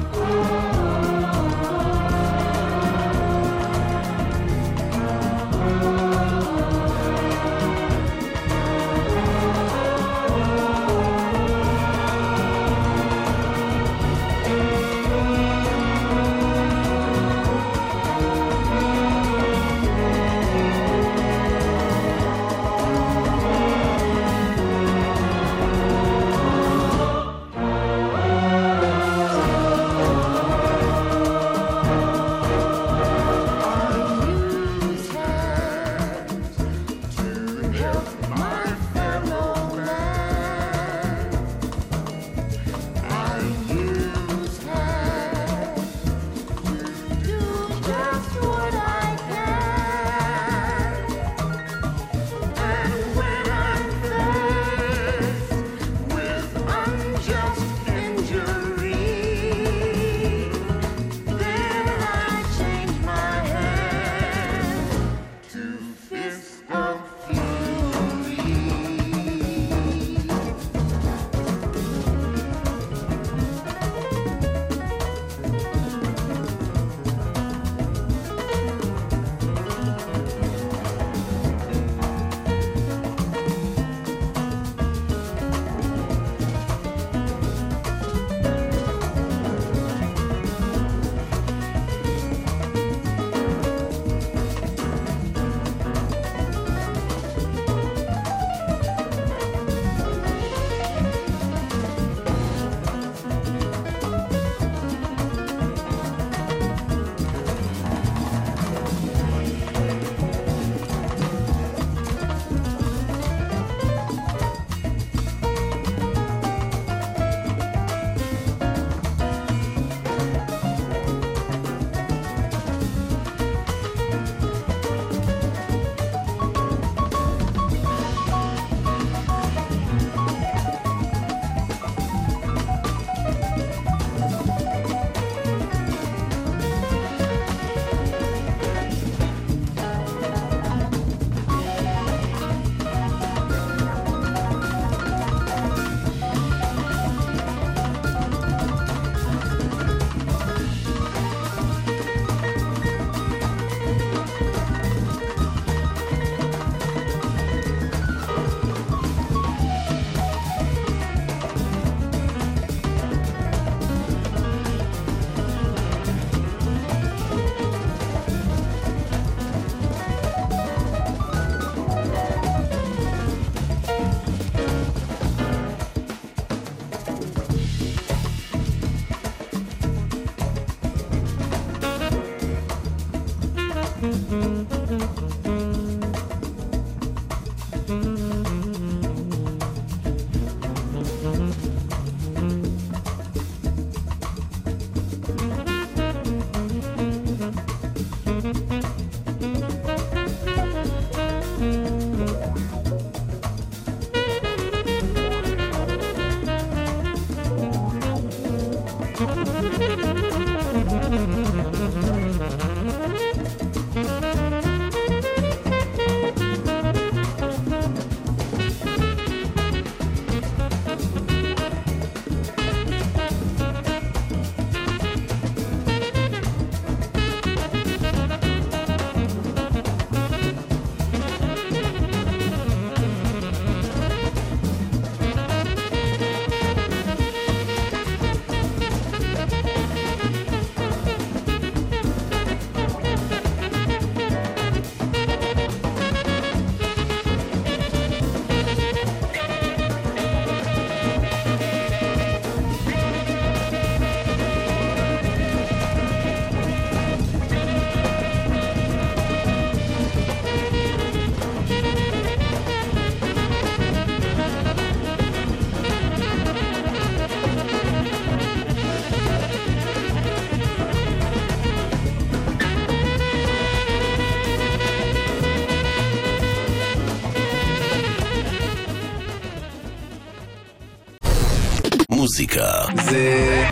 זה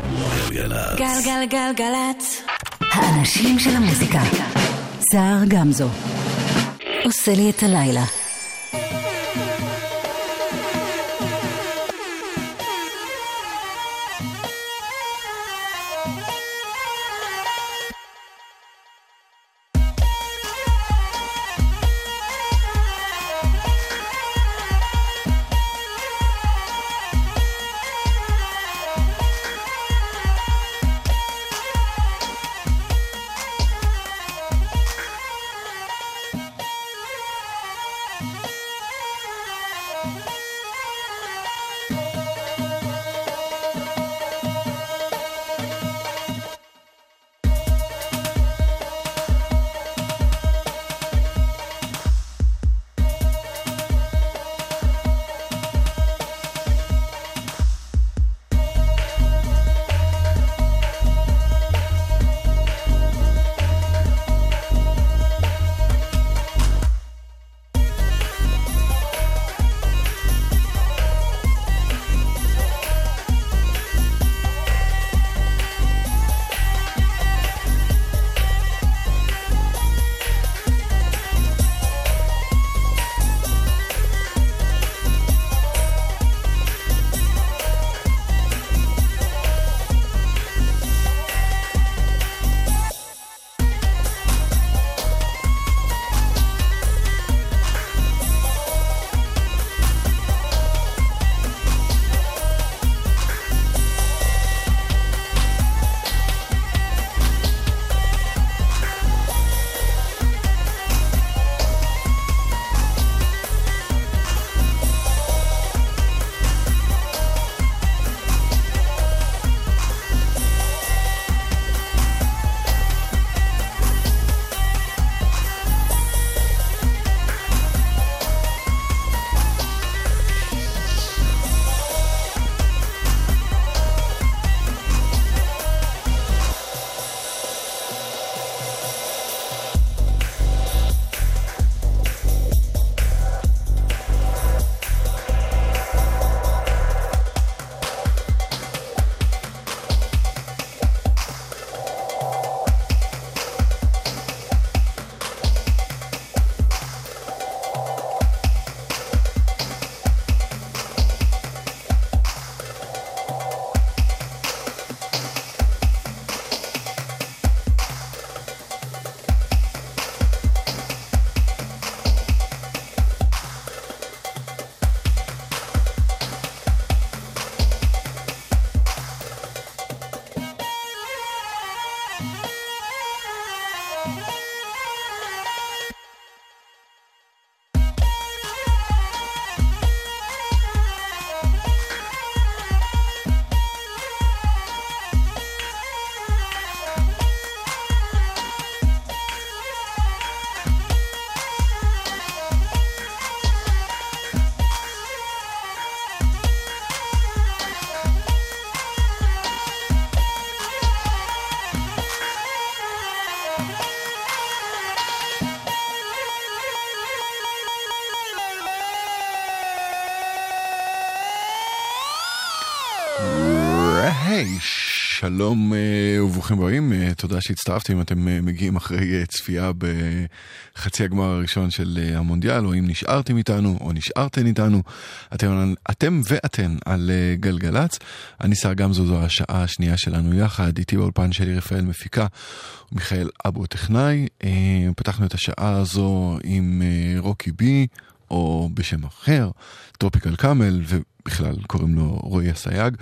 גלגלצ. גלגלגלגלצ. האנשים של המוזיקה. סער גמזו. עושה לי את הלילה. היי, שלום אה, וברוכים הבאים, אה, תודה שהצטרפתם, אתם אה, מגיעים אחרי צפייה בחצי הגמר הראשון של המונדיאל, או אם נשארתם איתנו, או נשארתן איתנו, אתם, אתם ואתן על גלגלצ. אני שר גמזו, זו השעה השנייה שלנו יחד, איתי באולפן שלי רפאל מפיקה, ומיכאל אבו טכנאי. פתחנו את השעה הזו עם רוקי בי. או בשם אחר, טרופיקל קאמל, ובכלל קוראים לו רועי אסייג.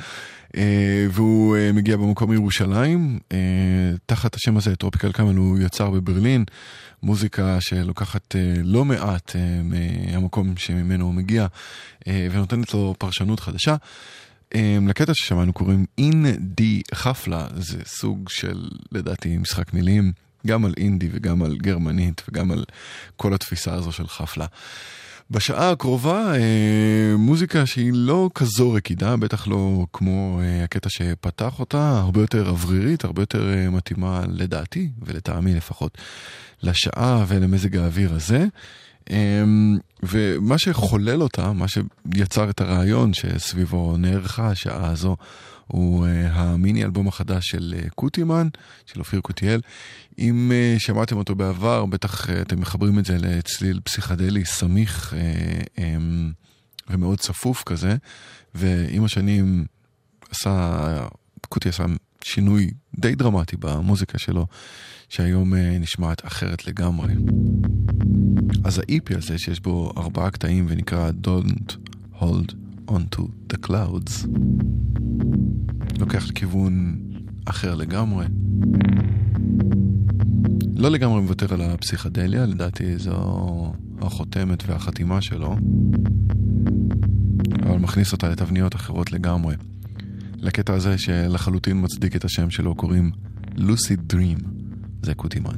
אה, והוא אה, מגיע במקום מירושלים, אה, תחת השם הזה, טרופיקל קאמל, הוא יצר בברלין, מוזיקה שלוקחת לא מעט מהמקום שממנו הוא מגיע, ונותנת לו פרשנות חדשה. לקטע ששמענו קוראים אין די חפלה, זה סוג של, לדעתי, משחק מילים, גם על אינדי וגם על גרמנית וגם על כל התפיסה הזו של חפלה. בשעה הקרובה אה, מוזיקה שהיא לא כזו רקידה, בטח לא כמו אה, הקטע שפתח אותה, הרבה יותר אוורירית, הרבה יותר אה, מתאימה לדעתי, ולטעמי לפחות, לשעה ולמזג האוויר הזה. אה, ומה שחולל אותה, מה שיצר את הרעיון שסביבו נערכה השעה הזו, הוא uh, המיני אלבום החדש של uh, קוטימן, של אופיר קוטיאל. אם uh, שמעתם אותו בעבר, בטח אתם מחברים את זה לצליל פסיכדלי סמיך um, ומאוד צפוף כזה, ועם השנים עשה, קוטי עשה שינוי די דרמטי במוזיקה שלו, שהיום נשמעת אחרת לגמרי. אז ה-EP הזה, שיש בו ארבעה קטעים ונקרא Don't Hold onto the clouds. לוקח לכיוון אחר לגמרי. לא לגמרי מוותר על הפסיכדליה, לדעתי זו החותמת והחתימה שלו, אבל מכניס אותה לתבניות אחרות לגמרי. לקטע הזה שלחלוטין מצדיק את השם שלו קוראים לוסיד דרים, זה קוטימן.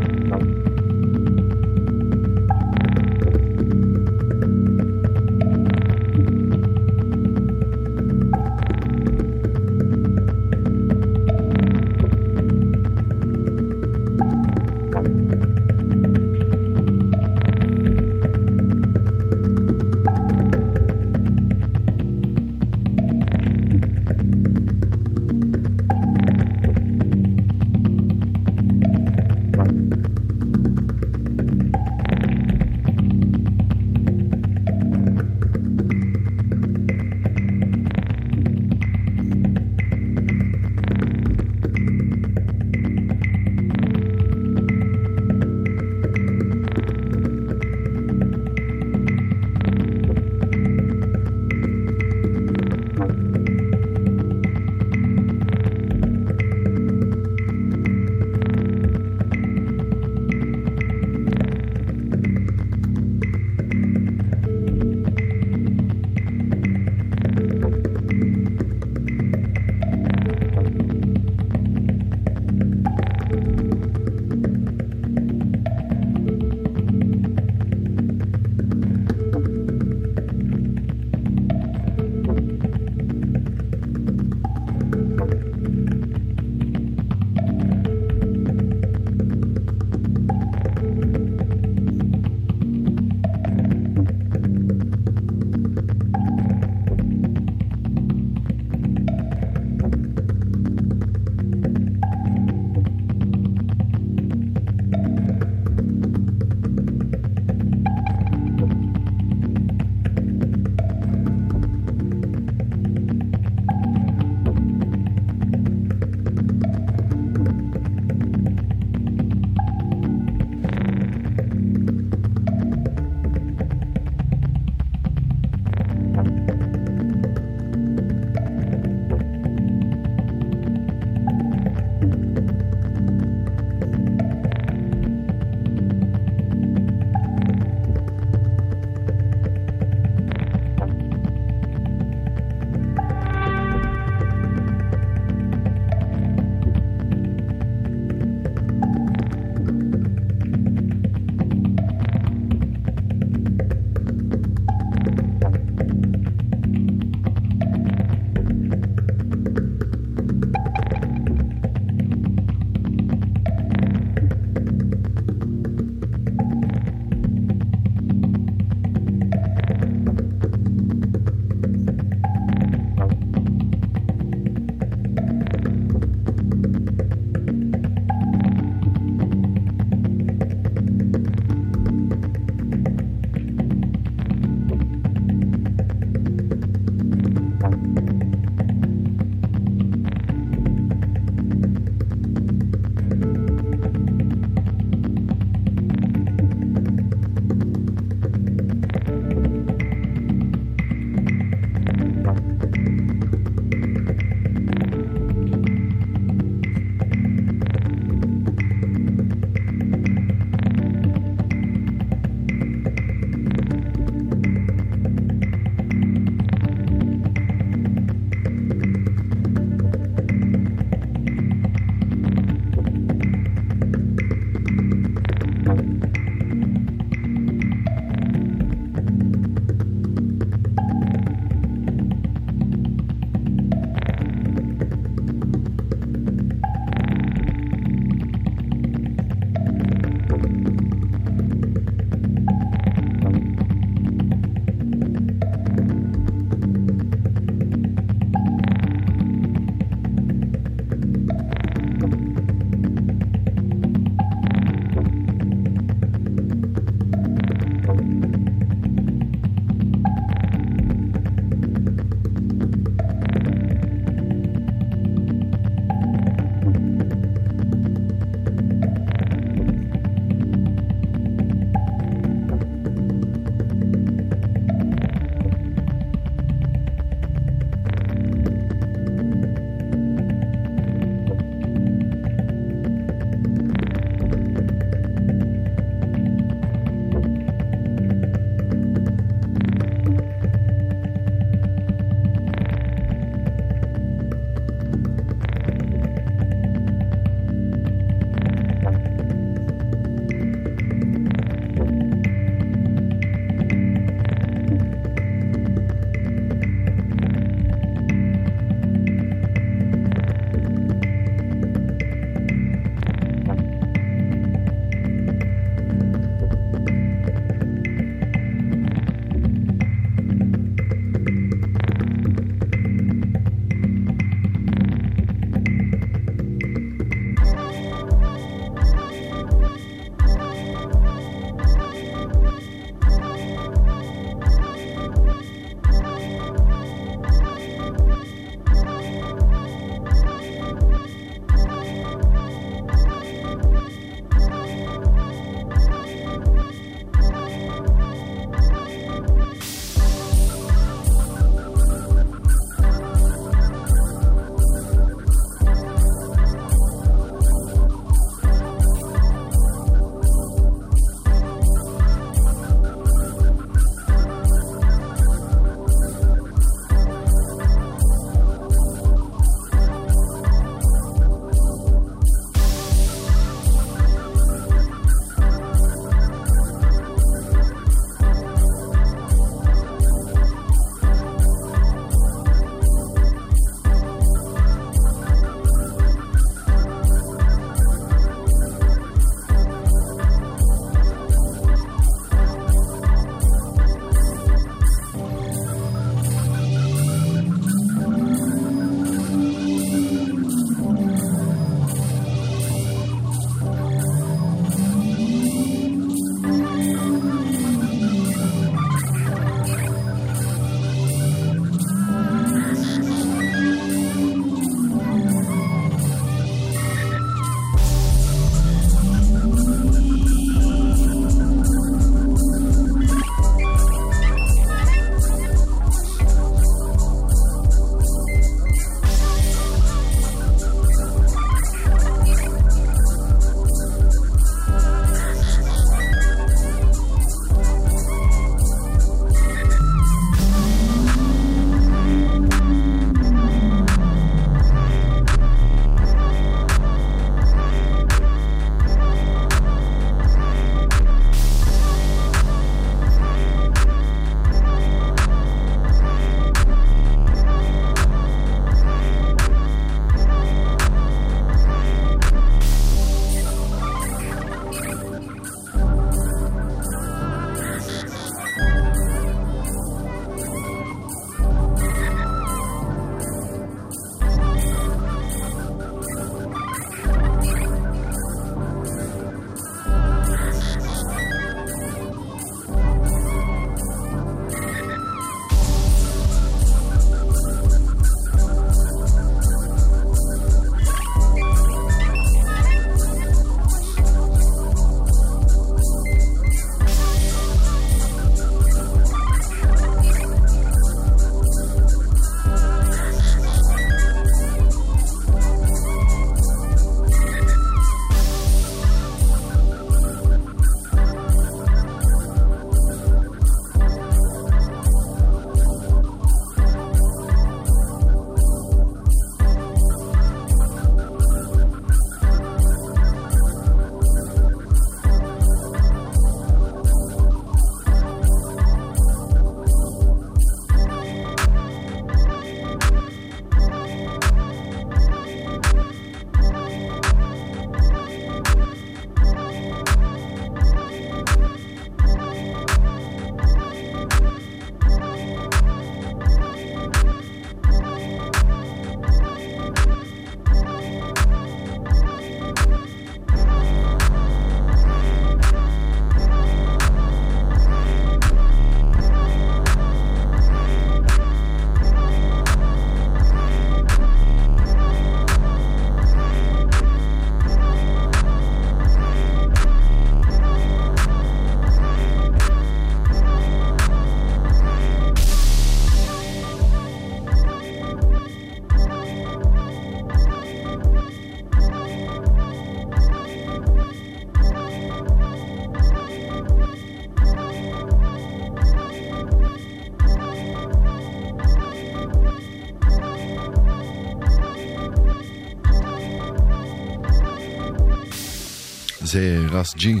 זה רס ג'י,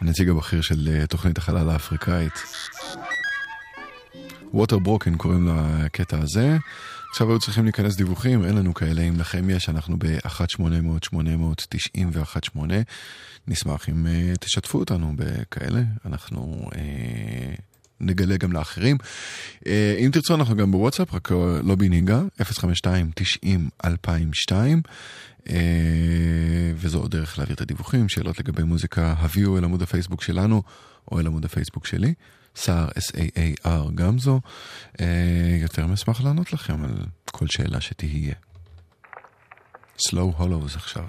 הנציג הבכיר של אה, תוכנית החלל האפריקאית. ווטר ברוקן קוראים לקטע הזה. עכשיו היו צריכים להיכנס דיווחים, אין לנו כאלה, אם לכם יש, אנחנו ב-1-800-891-8. נשמח אם uh, תשתפו אותנו בכאלה, אנחנו uh, נגלה גם לאחרים. Uh, אם תרצו, אנחנו גם בוואטסאפ, רק לא בנהיגה, 052-90-2002. Uh, וזו עוד דרך להעביר את הדיווחים, שאלות לגבי מוזיקה, הביאו אל עמוד הפייסבוק שלנו או אל עמוד הפייסבוק שלי. סער, S-A-A-R, גם זו. אה, יותר מאשמח לענות לכם על כל שאלה שתהיה. Slow Hollows עכשיו.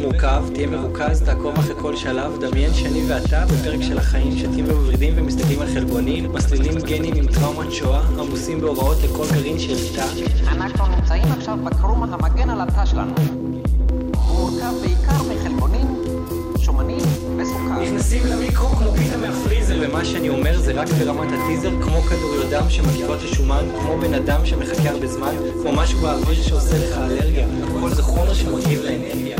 מורכב, תהיה מרוכז, תעקוב אחרי כל שלב, דמיין שאני ואתה בפרק של החיים, שתים ומברידים ומסתכלים על חלבונים, מסלילים גנים עם טראומת שואה, עמוסים בהוראות לכל גרעין של תא. אנחנו נמצאים עכשיו בקרום המגן על התא שלנו. מורכב בעיקר מחלבונים. נכנסים למיקרו כמו פיתה מהפריזר, ומה שאני אומר זה רק ברמת הטיזר, כמו כדוריות דם שמגיעות לשומן, כמו בן אדם שמחכה הרבה זמן, כמו משהו באוויר שעושה לך אלרגיה. הכל זה חומר שמגיב לאנרגיה.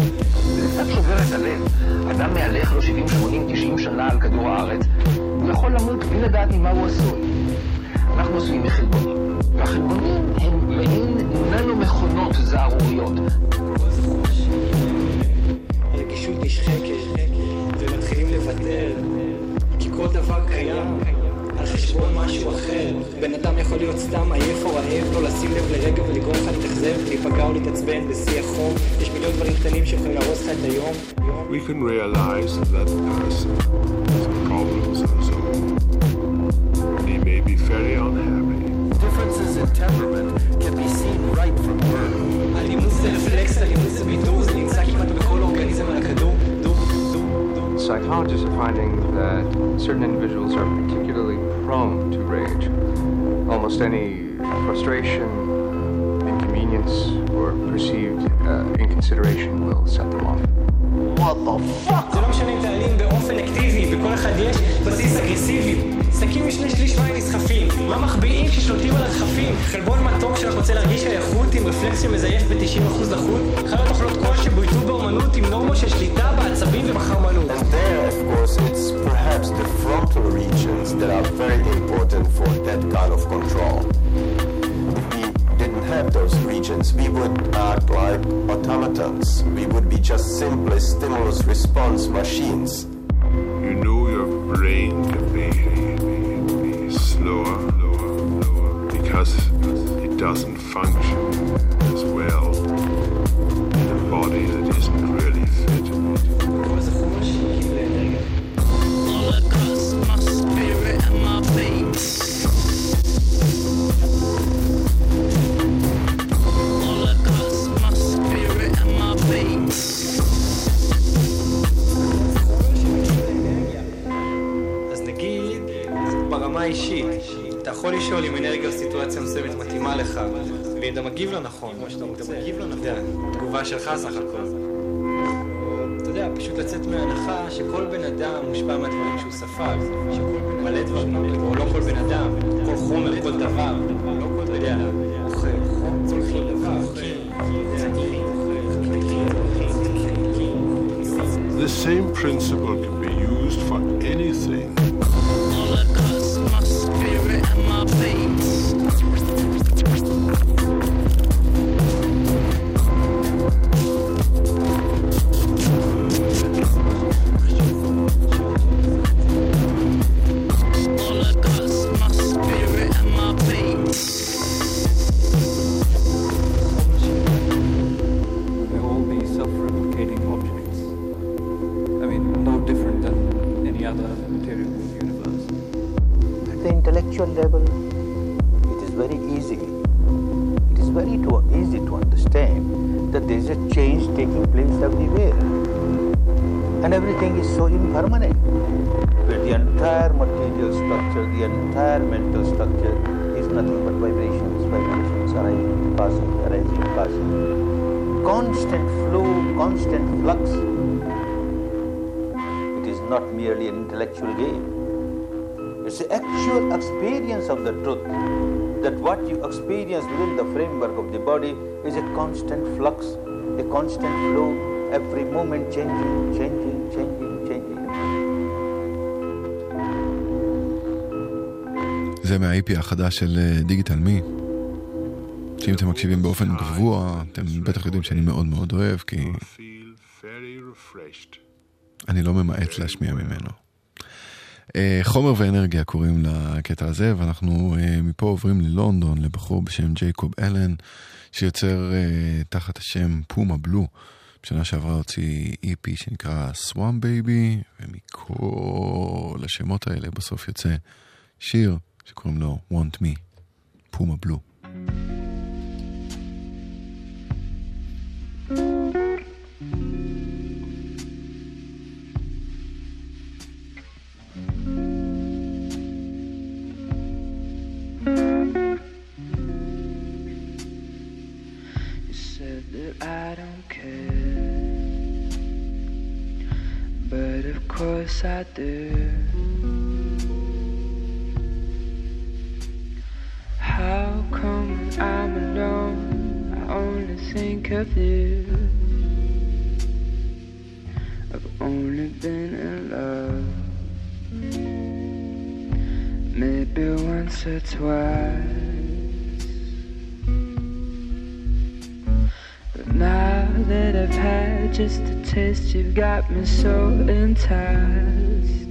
זה קצת שובר את הלב. אדם מהלך לו 70, 80, 90 שנה על כדור הארץ, הוא יכול למות בלי לדעת ממה הוא עשוי. אנחנו עשויים מחלבונים, והחלבונים הם מעין ננו מכונות זערוריות. כל דבר קיים על חשבון משהו אחר. בן אדם יכול להיות סתם עייף או רעב, לא לשים לב לרגע ולגרום לך להתאכזב, להיפגע או להתעצבן בשיא החום. יש מיליון דברים קטנים שיכולים להרוס לך את היום. We can realize that person has problems of his own. He may be very unhappy. Differences in temperament can be seen right from birth. אלימות זה רפלקס, אלימות זה ביטוי, זה נמצא כמעט בכל אורגניזם על הכדור. Psychologists are finding that certain individuals are particularly prone to rage. Almost any frustration, inconvenience, or perceived uh, inconsideration will set them off. What the fuck? זה לא משנה אם אתה אלים באופן אקטיבי, בכל אחד יש בסיס אגרסיבי. שקים משני שליש מים נסחפים, מה מחביאים כששולטים על הדחפים? חלבון מתוק שרק רוצה להרגיש שייכות עם רפלקס שמזייף ב-90% לחוט? חיות אוכלות קול שבויתו באומנות עם נורמות של שליטה בעצבים ובחרמנות. And there, of course, it's perhaps the frontal regions that are very important for that kind of control. Have those regions, we would act like automatons. We would be just simply stimulus response machines. doesn't function as well in a body that isn't really fit. All across my spirit and my veins. All across my spirit and my veins. אז נגיד, ברמה האישית, אתה יכול לשאול אם אנרגיה או סיטואציה מסוימת מתאימה לך, ואם אתה מגיב לא נכון, כמו שאתה רוצה, מגיב לא נכון, תגובה שלך סך הכל. אתה יודע, פשוט לצאת מההנחה שכל בן אדם מושפע מהדברים שהוא ספג, שכל מלא דברים, או לא כל בן אדם, כל חומר, כל דבר, לא אתה יודע, not merely an intellectual game. It's the actual experience of the truth that what you experience within the framework of the body is a constant flux, a constant flow, every moment changing, changing, changing, changing. זה מה-IP החדש של אה, דיגיטל מי. שאם אתם מקשיבים באופן קבוע, אתם בטח יודעים שאני מאוד מאוד אוהב, כי Very refreshed. אני לא ממעט להשמיע ממנו. אה, חומר ואנרגיה קוראים לקטע הזה, ואנחנו אה, מפה עוברים ללונדון, לבחור בשם ג'ייקוב אלן, שיוצר אה, תחת השם פומה בלו. בשנה שעברה הוציא EP שנקרא סוואם בייבי, ומכל השמות האלה בסוף יוצא שיר שקוראים לו Want Me, פומה בלו. Thank you. à deux. How come I'm alone? I only think of you. I've only been in love. Maybe once or twice. just a taste. You've got me so enticed.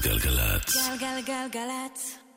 בגלגלצ. גלגלגלגלצ.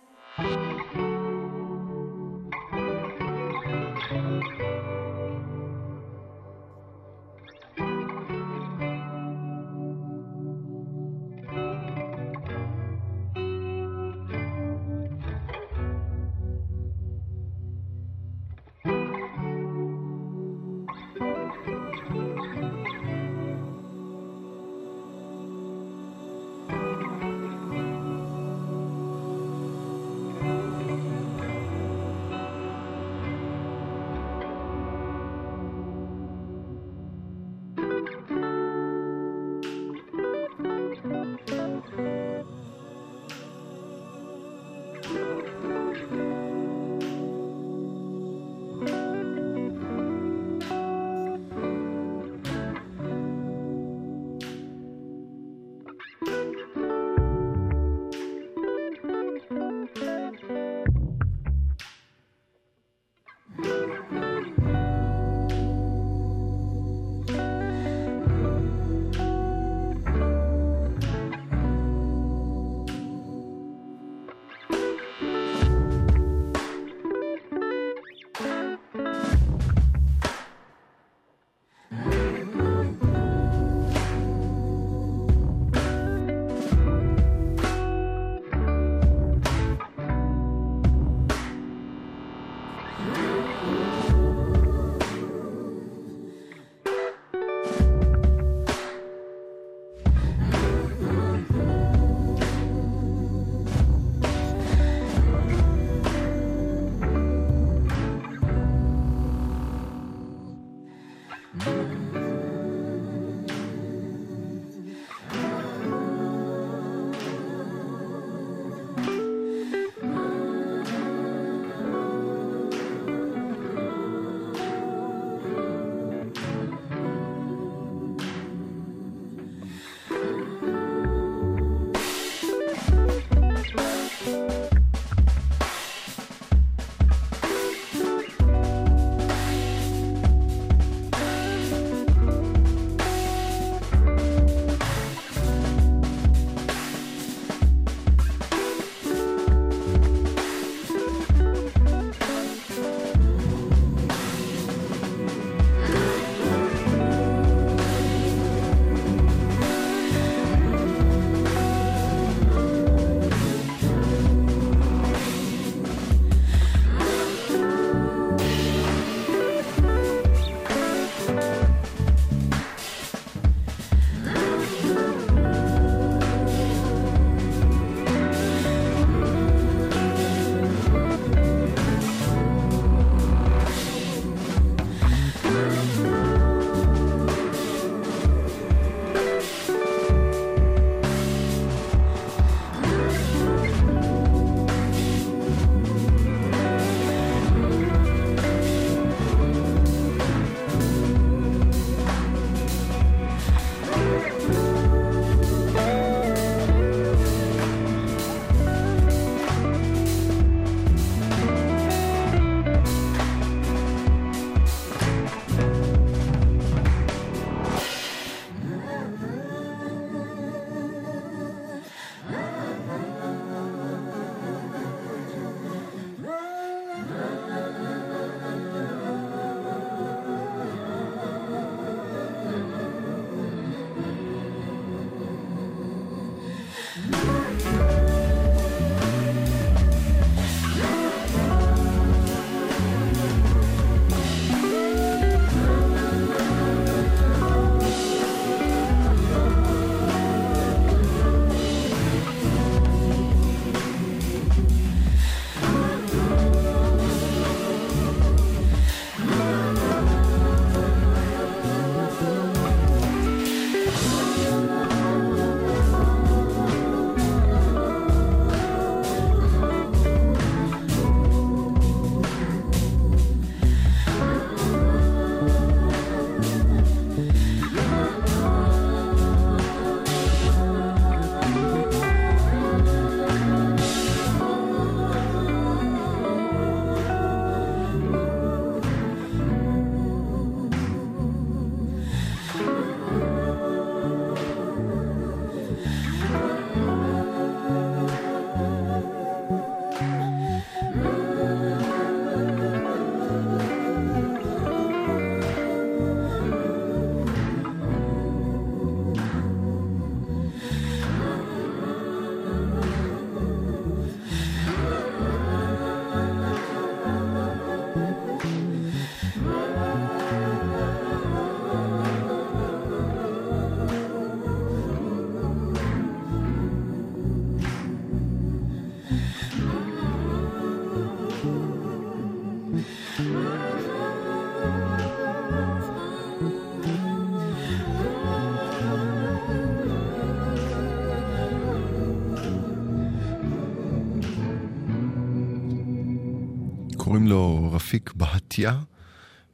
לו רפיק בהטיה,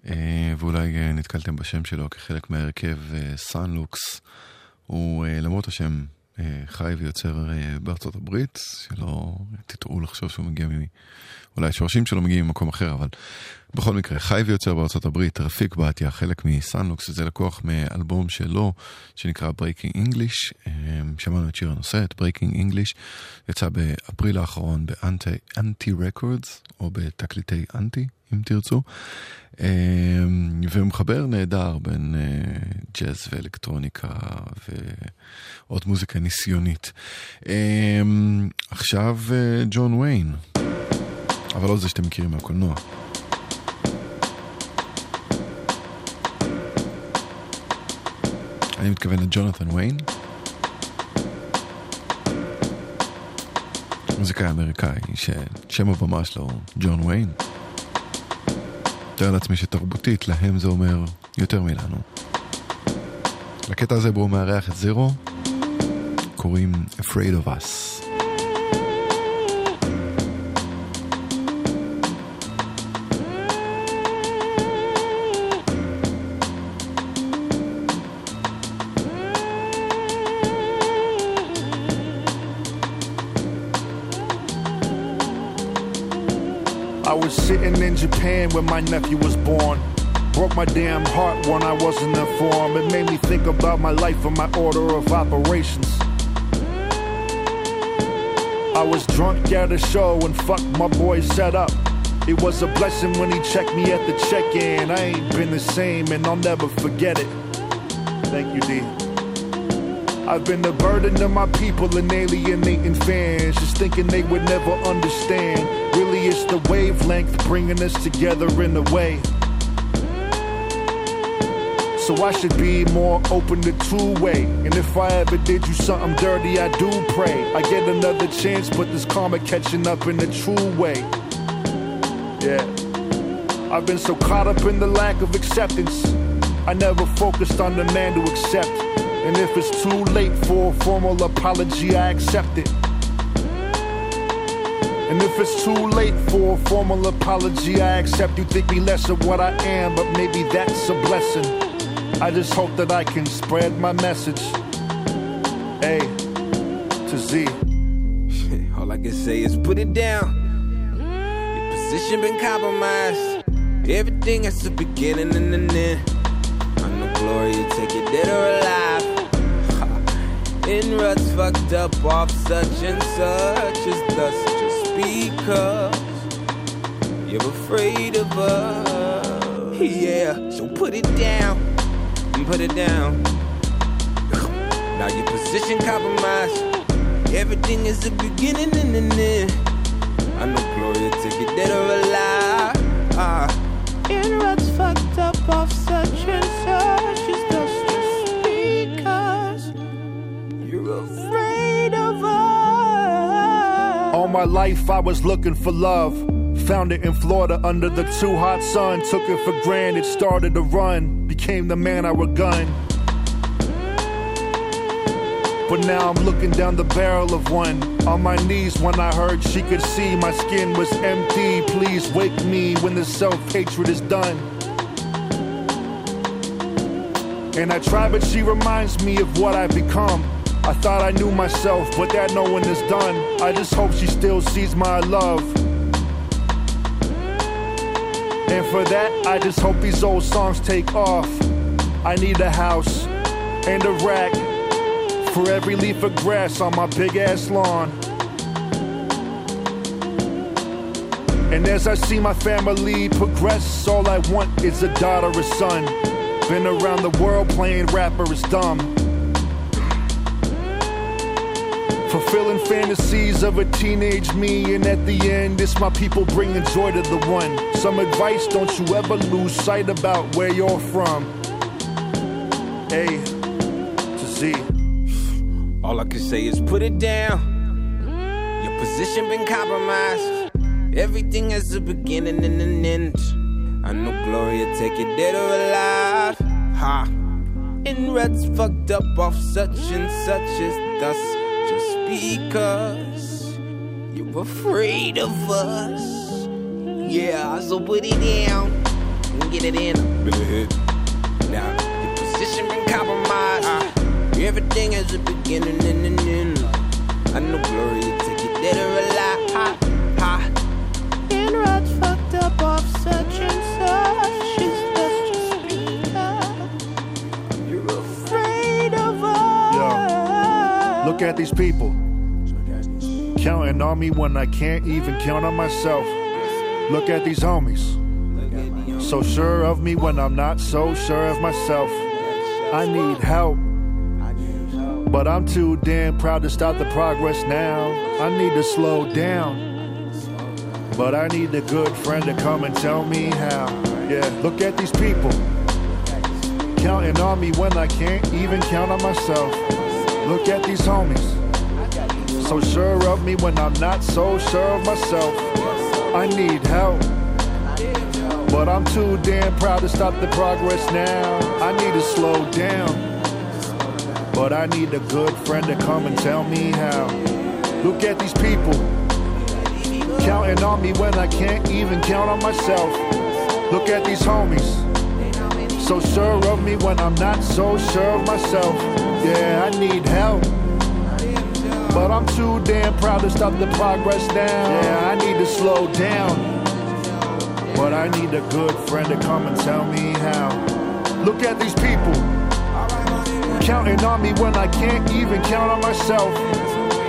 אה, ואולי אה, נתקלתם בשם שלו כחלק מהרכב סאנלוקס. הוא, אה, למרות השם, חי ויוצר בארצות הברית, שלא תטעו לחשוב שהוא מגיע. אולי השורשים שלו מגיעים ממקום אחר, אבל בכל מקרה, חי ויוצר בארצות הברית, רפיק בתיה, חלק מסאנלוקס, זה לקוח מאלבום שלו, שנקרא Breaking English. אה, שמענו את שיר הנושא, את Breaking English, יצא באפריל האחרון באנטי רקורדס, או בתקליטי אנטי, אם תרצו. אה, ומחבר נהדר בין אה, ג'אז ואלקטרוניקה ועוד מוזיקה ניסיונית. עכשיו ג'ון ויין, אבל לא זה שאתם מכירים מהקולנוע. אני מתכוון לג'ונתן ויין. מוזיקאי אמריקאי ששם הבמה שלו ג'ון ויין. מתאר לעצמי שתרבותית להם זה אומר יותר מלנו. לקטע הזה בו הוא מארח את זירו קוראים Afraid of Us. Japan when my nephew was born. Broke my damn heart when I wasn't informed. It made me think about my life and my order of operations. I was drunk at a show and fucked my boy set up. It was a blessing when he checked me at the check in. I ain't been the same and I'll never forget it. Thank you, D. I've been the burden to my people and alienating fans, just thinking they would never understand. Really, it's the wavelength bringing us together in a way. So I should be more open to two way. And if I ever did you something dirty, I do pray. I get another chance, but this karma catching up in a true way. Yeah. I've been so caught up in the lack of acceptance. I never focused on the man to accept. And if it's too late for a formal apology, I accept it. And if it's too late for a formal apology, I accept you think me less of what I am, but maybe that's a blessing. I just hope that I can spread my message. A to Z. All I can say is put it down. Your position been compromised. Everything has a beginning and an end. I know glory, take it dead or alive. In ruts fucked up off such and such as just because you're afraid of us. Yeah, so put it down and put it down. Now your position compromised. Everything is a beginning and an end. I know Gloria take it dead or alive. Ah. In ruts fucked up off my life I was looking for love. Found it in Florida under the too hot sun. Took it for granted, started to run. Became the man I would gun. But now I'm looking down the barrel of one. On my knees when I heard she could see my skin was empty. Please wake me when the self hatred is done. And I try, but she reminds me of what I've become. I thought I knew myself, but that no one is done. I just hope she still sees my love. And for that, I just hope these old songs take off. I need a house and a rack for every leaf of grass on my big ass lawn. And as I see my family progress, all I want is a daughter or son. Been around the world playing rapper is dumb. Fulfilling fantasies of a teenage me, and at the end, it's my people bringing joy to the one. Some advice don't you ever lose sight about where you're from. A to Z. All I can say is put it down. Your position been compromised. Everything has a beginning and an end. I know Gloria take it dead or alive. Ha. In ruts fucked up off such and such as thus. Just because you're afraid of us. Yeah, so put it down and get it in. Now, your position been compromised. Ah. Everything has a beginning and an end. I know Gloria take it dead or alive. Ha, ha. In ruts Look at these people. Counting on me when I can't even count on myself. Look at these homies. So sure of me when I'm not so sure of myself. I need help. But I'm too damn proud to stop the progress now. I need to slow down. But I need a good friend to come and tell me how. Yeah, look at these people. Counting on me when I can't even count on myself. Look at these homies. So sure of me when I'm not so sure of myself. I need help. But I'm too damn proud to stop the progress now. I need to slow down. But I need a good friend to come and tell me how. Look at these people. Counting on me when I can't even count on myself. Look at these homies. So sure of me when I'm not so sure of myself. Yeah, I need help. But I'm too damn proud to stop the progress now. Yeah, I need to slow down. But I need a good friend to come and tell me how. Look at these people. Counting on me when I can't even count on myself.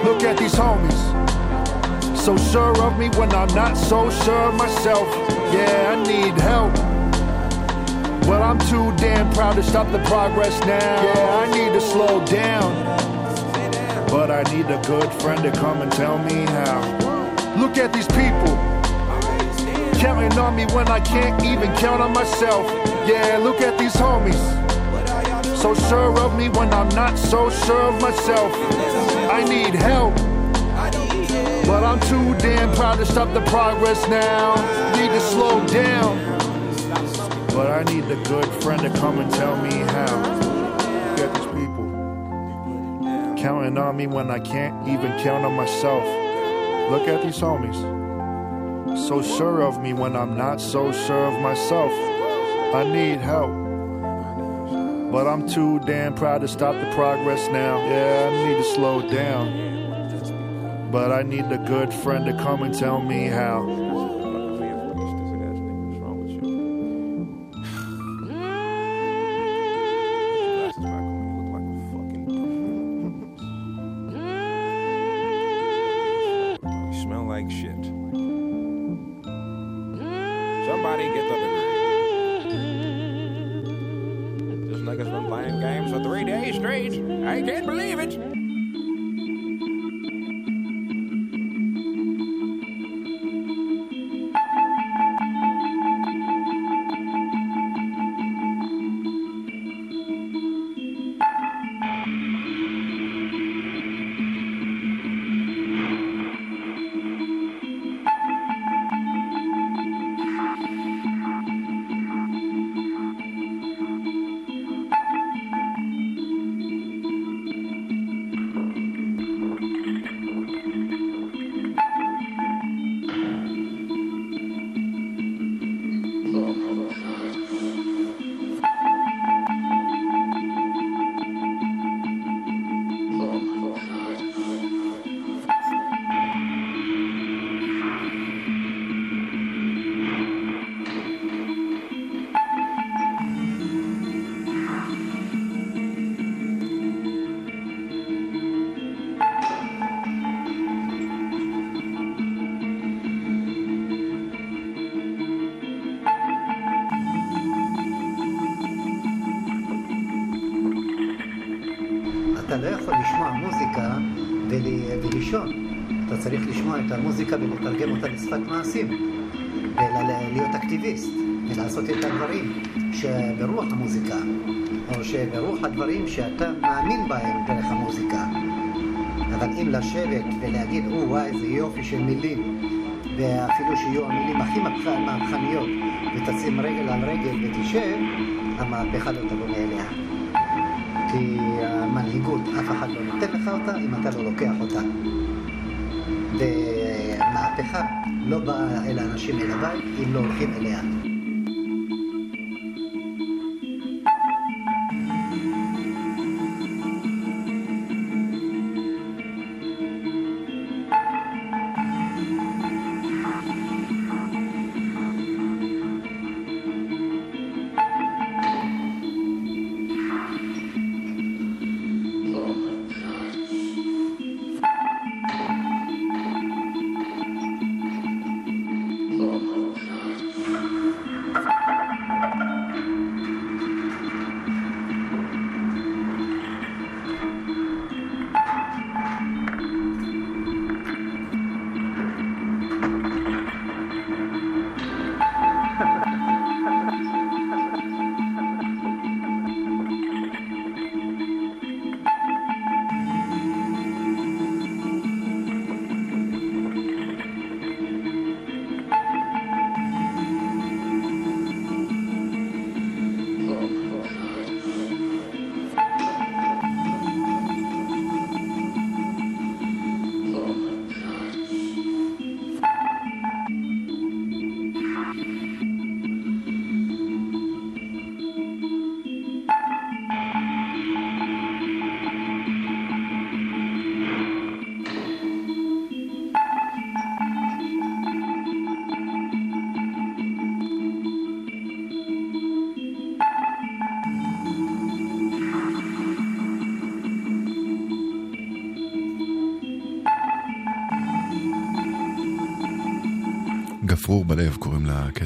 Look at these homies. So sure of me when I'm not so sure of myself. Yeah, I need help. But I'm too damn proud to stop the progress now. Yeah, I need to slow down. But I need a good friend to come and tell me how. Look at these people. Counting on me when I can't even count on myself. Yeah, look at these homies. So sure of me when I'm not so sure of myself. I need help. But I'm too damn proud to stop the progress now. Need to slow down. But I need a good friend to come and tell me how. At these people. Counting on me when I can't even count on myself. Look at these homies. So sure of me when I'm not so sure of myself. I need help. But I'm too damn proud to stop the progress now. Yeah, I need to slow down. But I need a good friend to come and tell me how. של מילים, ואפילו שיהיו המילים הכי מהפכ- מהפכניות, ותשים רגל על רגל ותשב, המהפכה לא תבוא מאליה. כי המנהיגות, אף אחד לא נותן לך אותה אם אתה לא לוקח אותה. ומהפכה לא באה אל האנשים אל הבית אם לא הולכים אליה.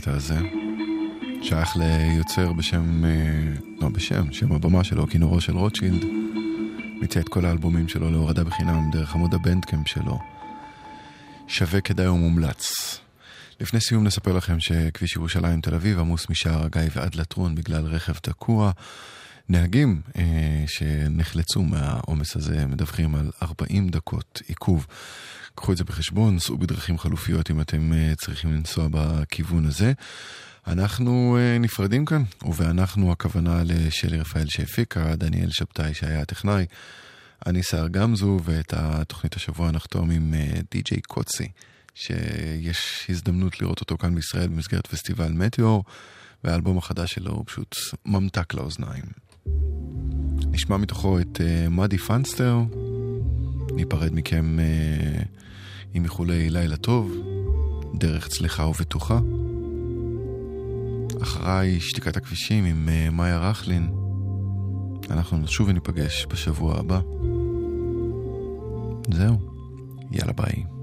לקטע הזה. שייך ליוצר בשם, אה, לא בשם, שם הבמה שלו, כינורו של רוטשילד. מציע את כל האלבומים שלו להורדה בחינם דרך עמוד הבנדקאמפ שלו. שווה כדאי ומומלץ. לפני סיום נספר לכם שכביש ירושלים תל אביב עמוס משער הגיא ועד לטרון בגלל רכב תקוע. נהגים אה, שנחלצו מהעומס הזה מדווחים על 40 דקות עיכוב. קחו את זה בחשבון, סעו בדרכים חלופיות אם אתם אה, צריכים לנסוע בכיוון הזה. אנחנו אה, נפרדים כאן, ובאנחנו הכוונה לשלי רפאל שהפיקה, דניאל שבתאי שהיה הטכנאי, אני סער גמזו, ואת התוכנית השבוע נחתום עם אה, די.ג'יי קוצי, שיש הזדמנות לראות אותו כאן בישראל במסגרת פסטיבל מטאור, והאלבום החדש שלו הוא פשוט ממתק לאוזניים. נשמע מתוכו את מאדי פאנסטר, ניפרד מכם uh, עם איחולי לילה טוב, דרך צלחה ובטוחה. אחריי שתיקת הכבישים עם uh, מאיה רכלין. אנחנו נשוב וניפגש בשבוע הבא. זהו, יאללה ביי.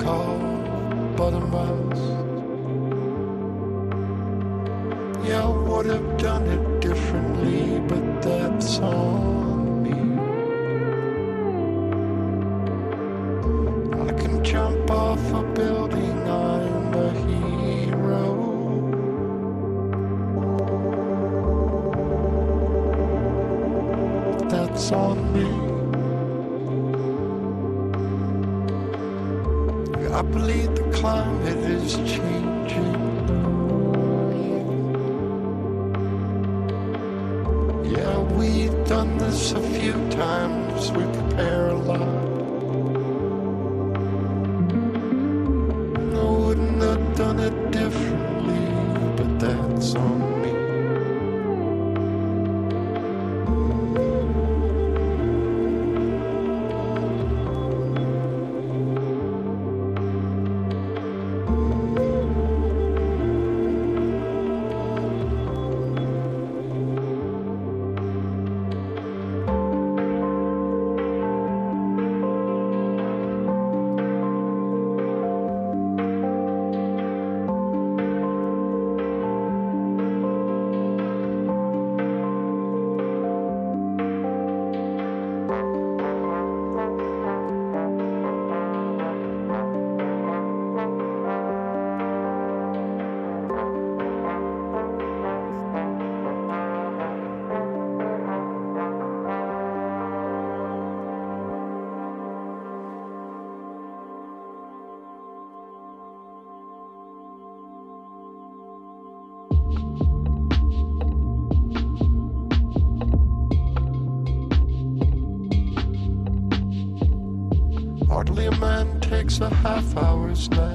Call, takes a half hour's nap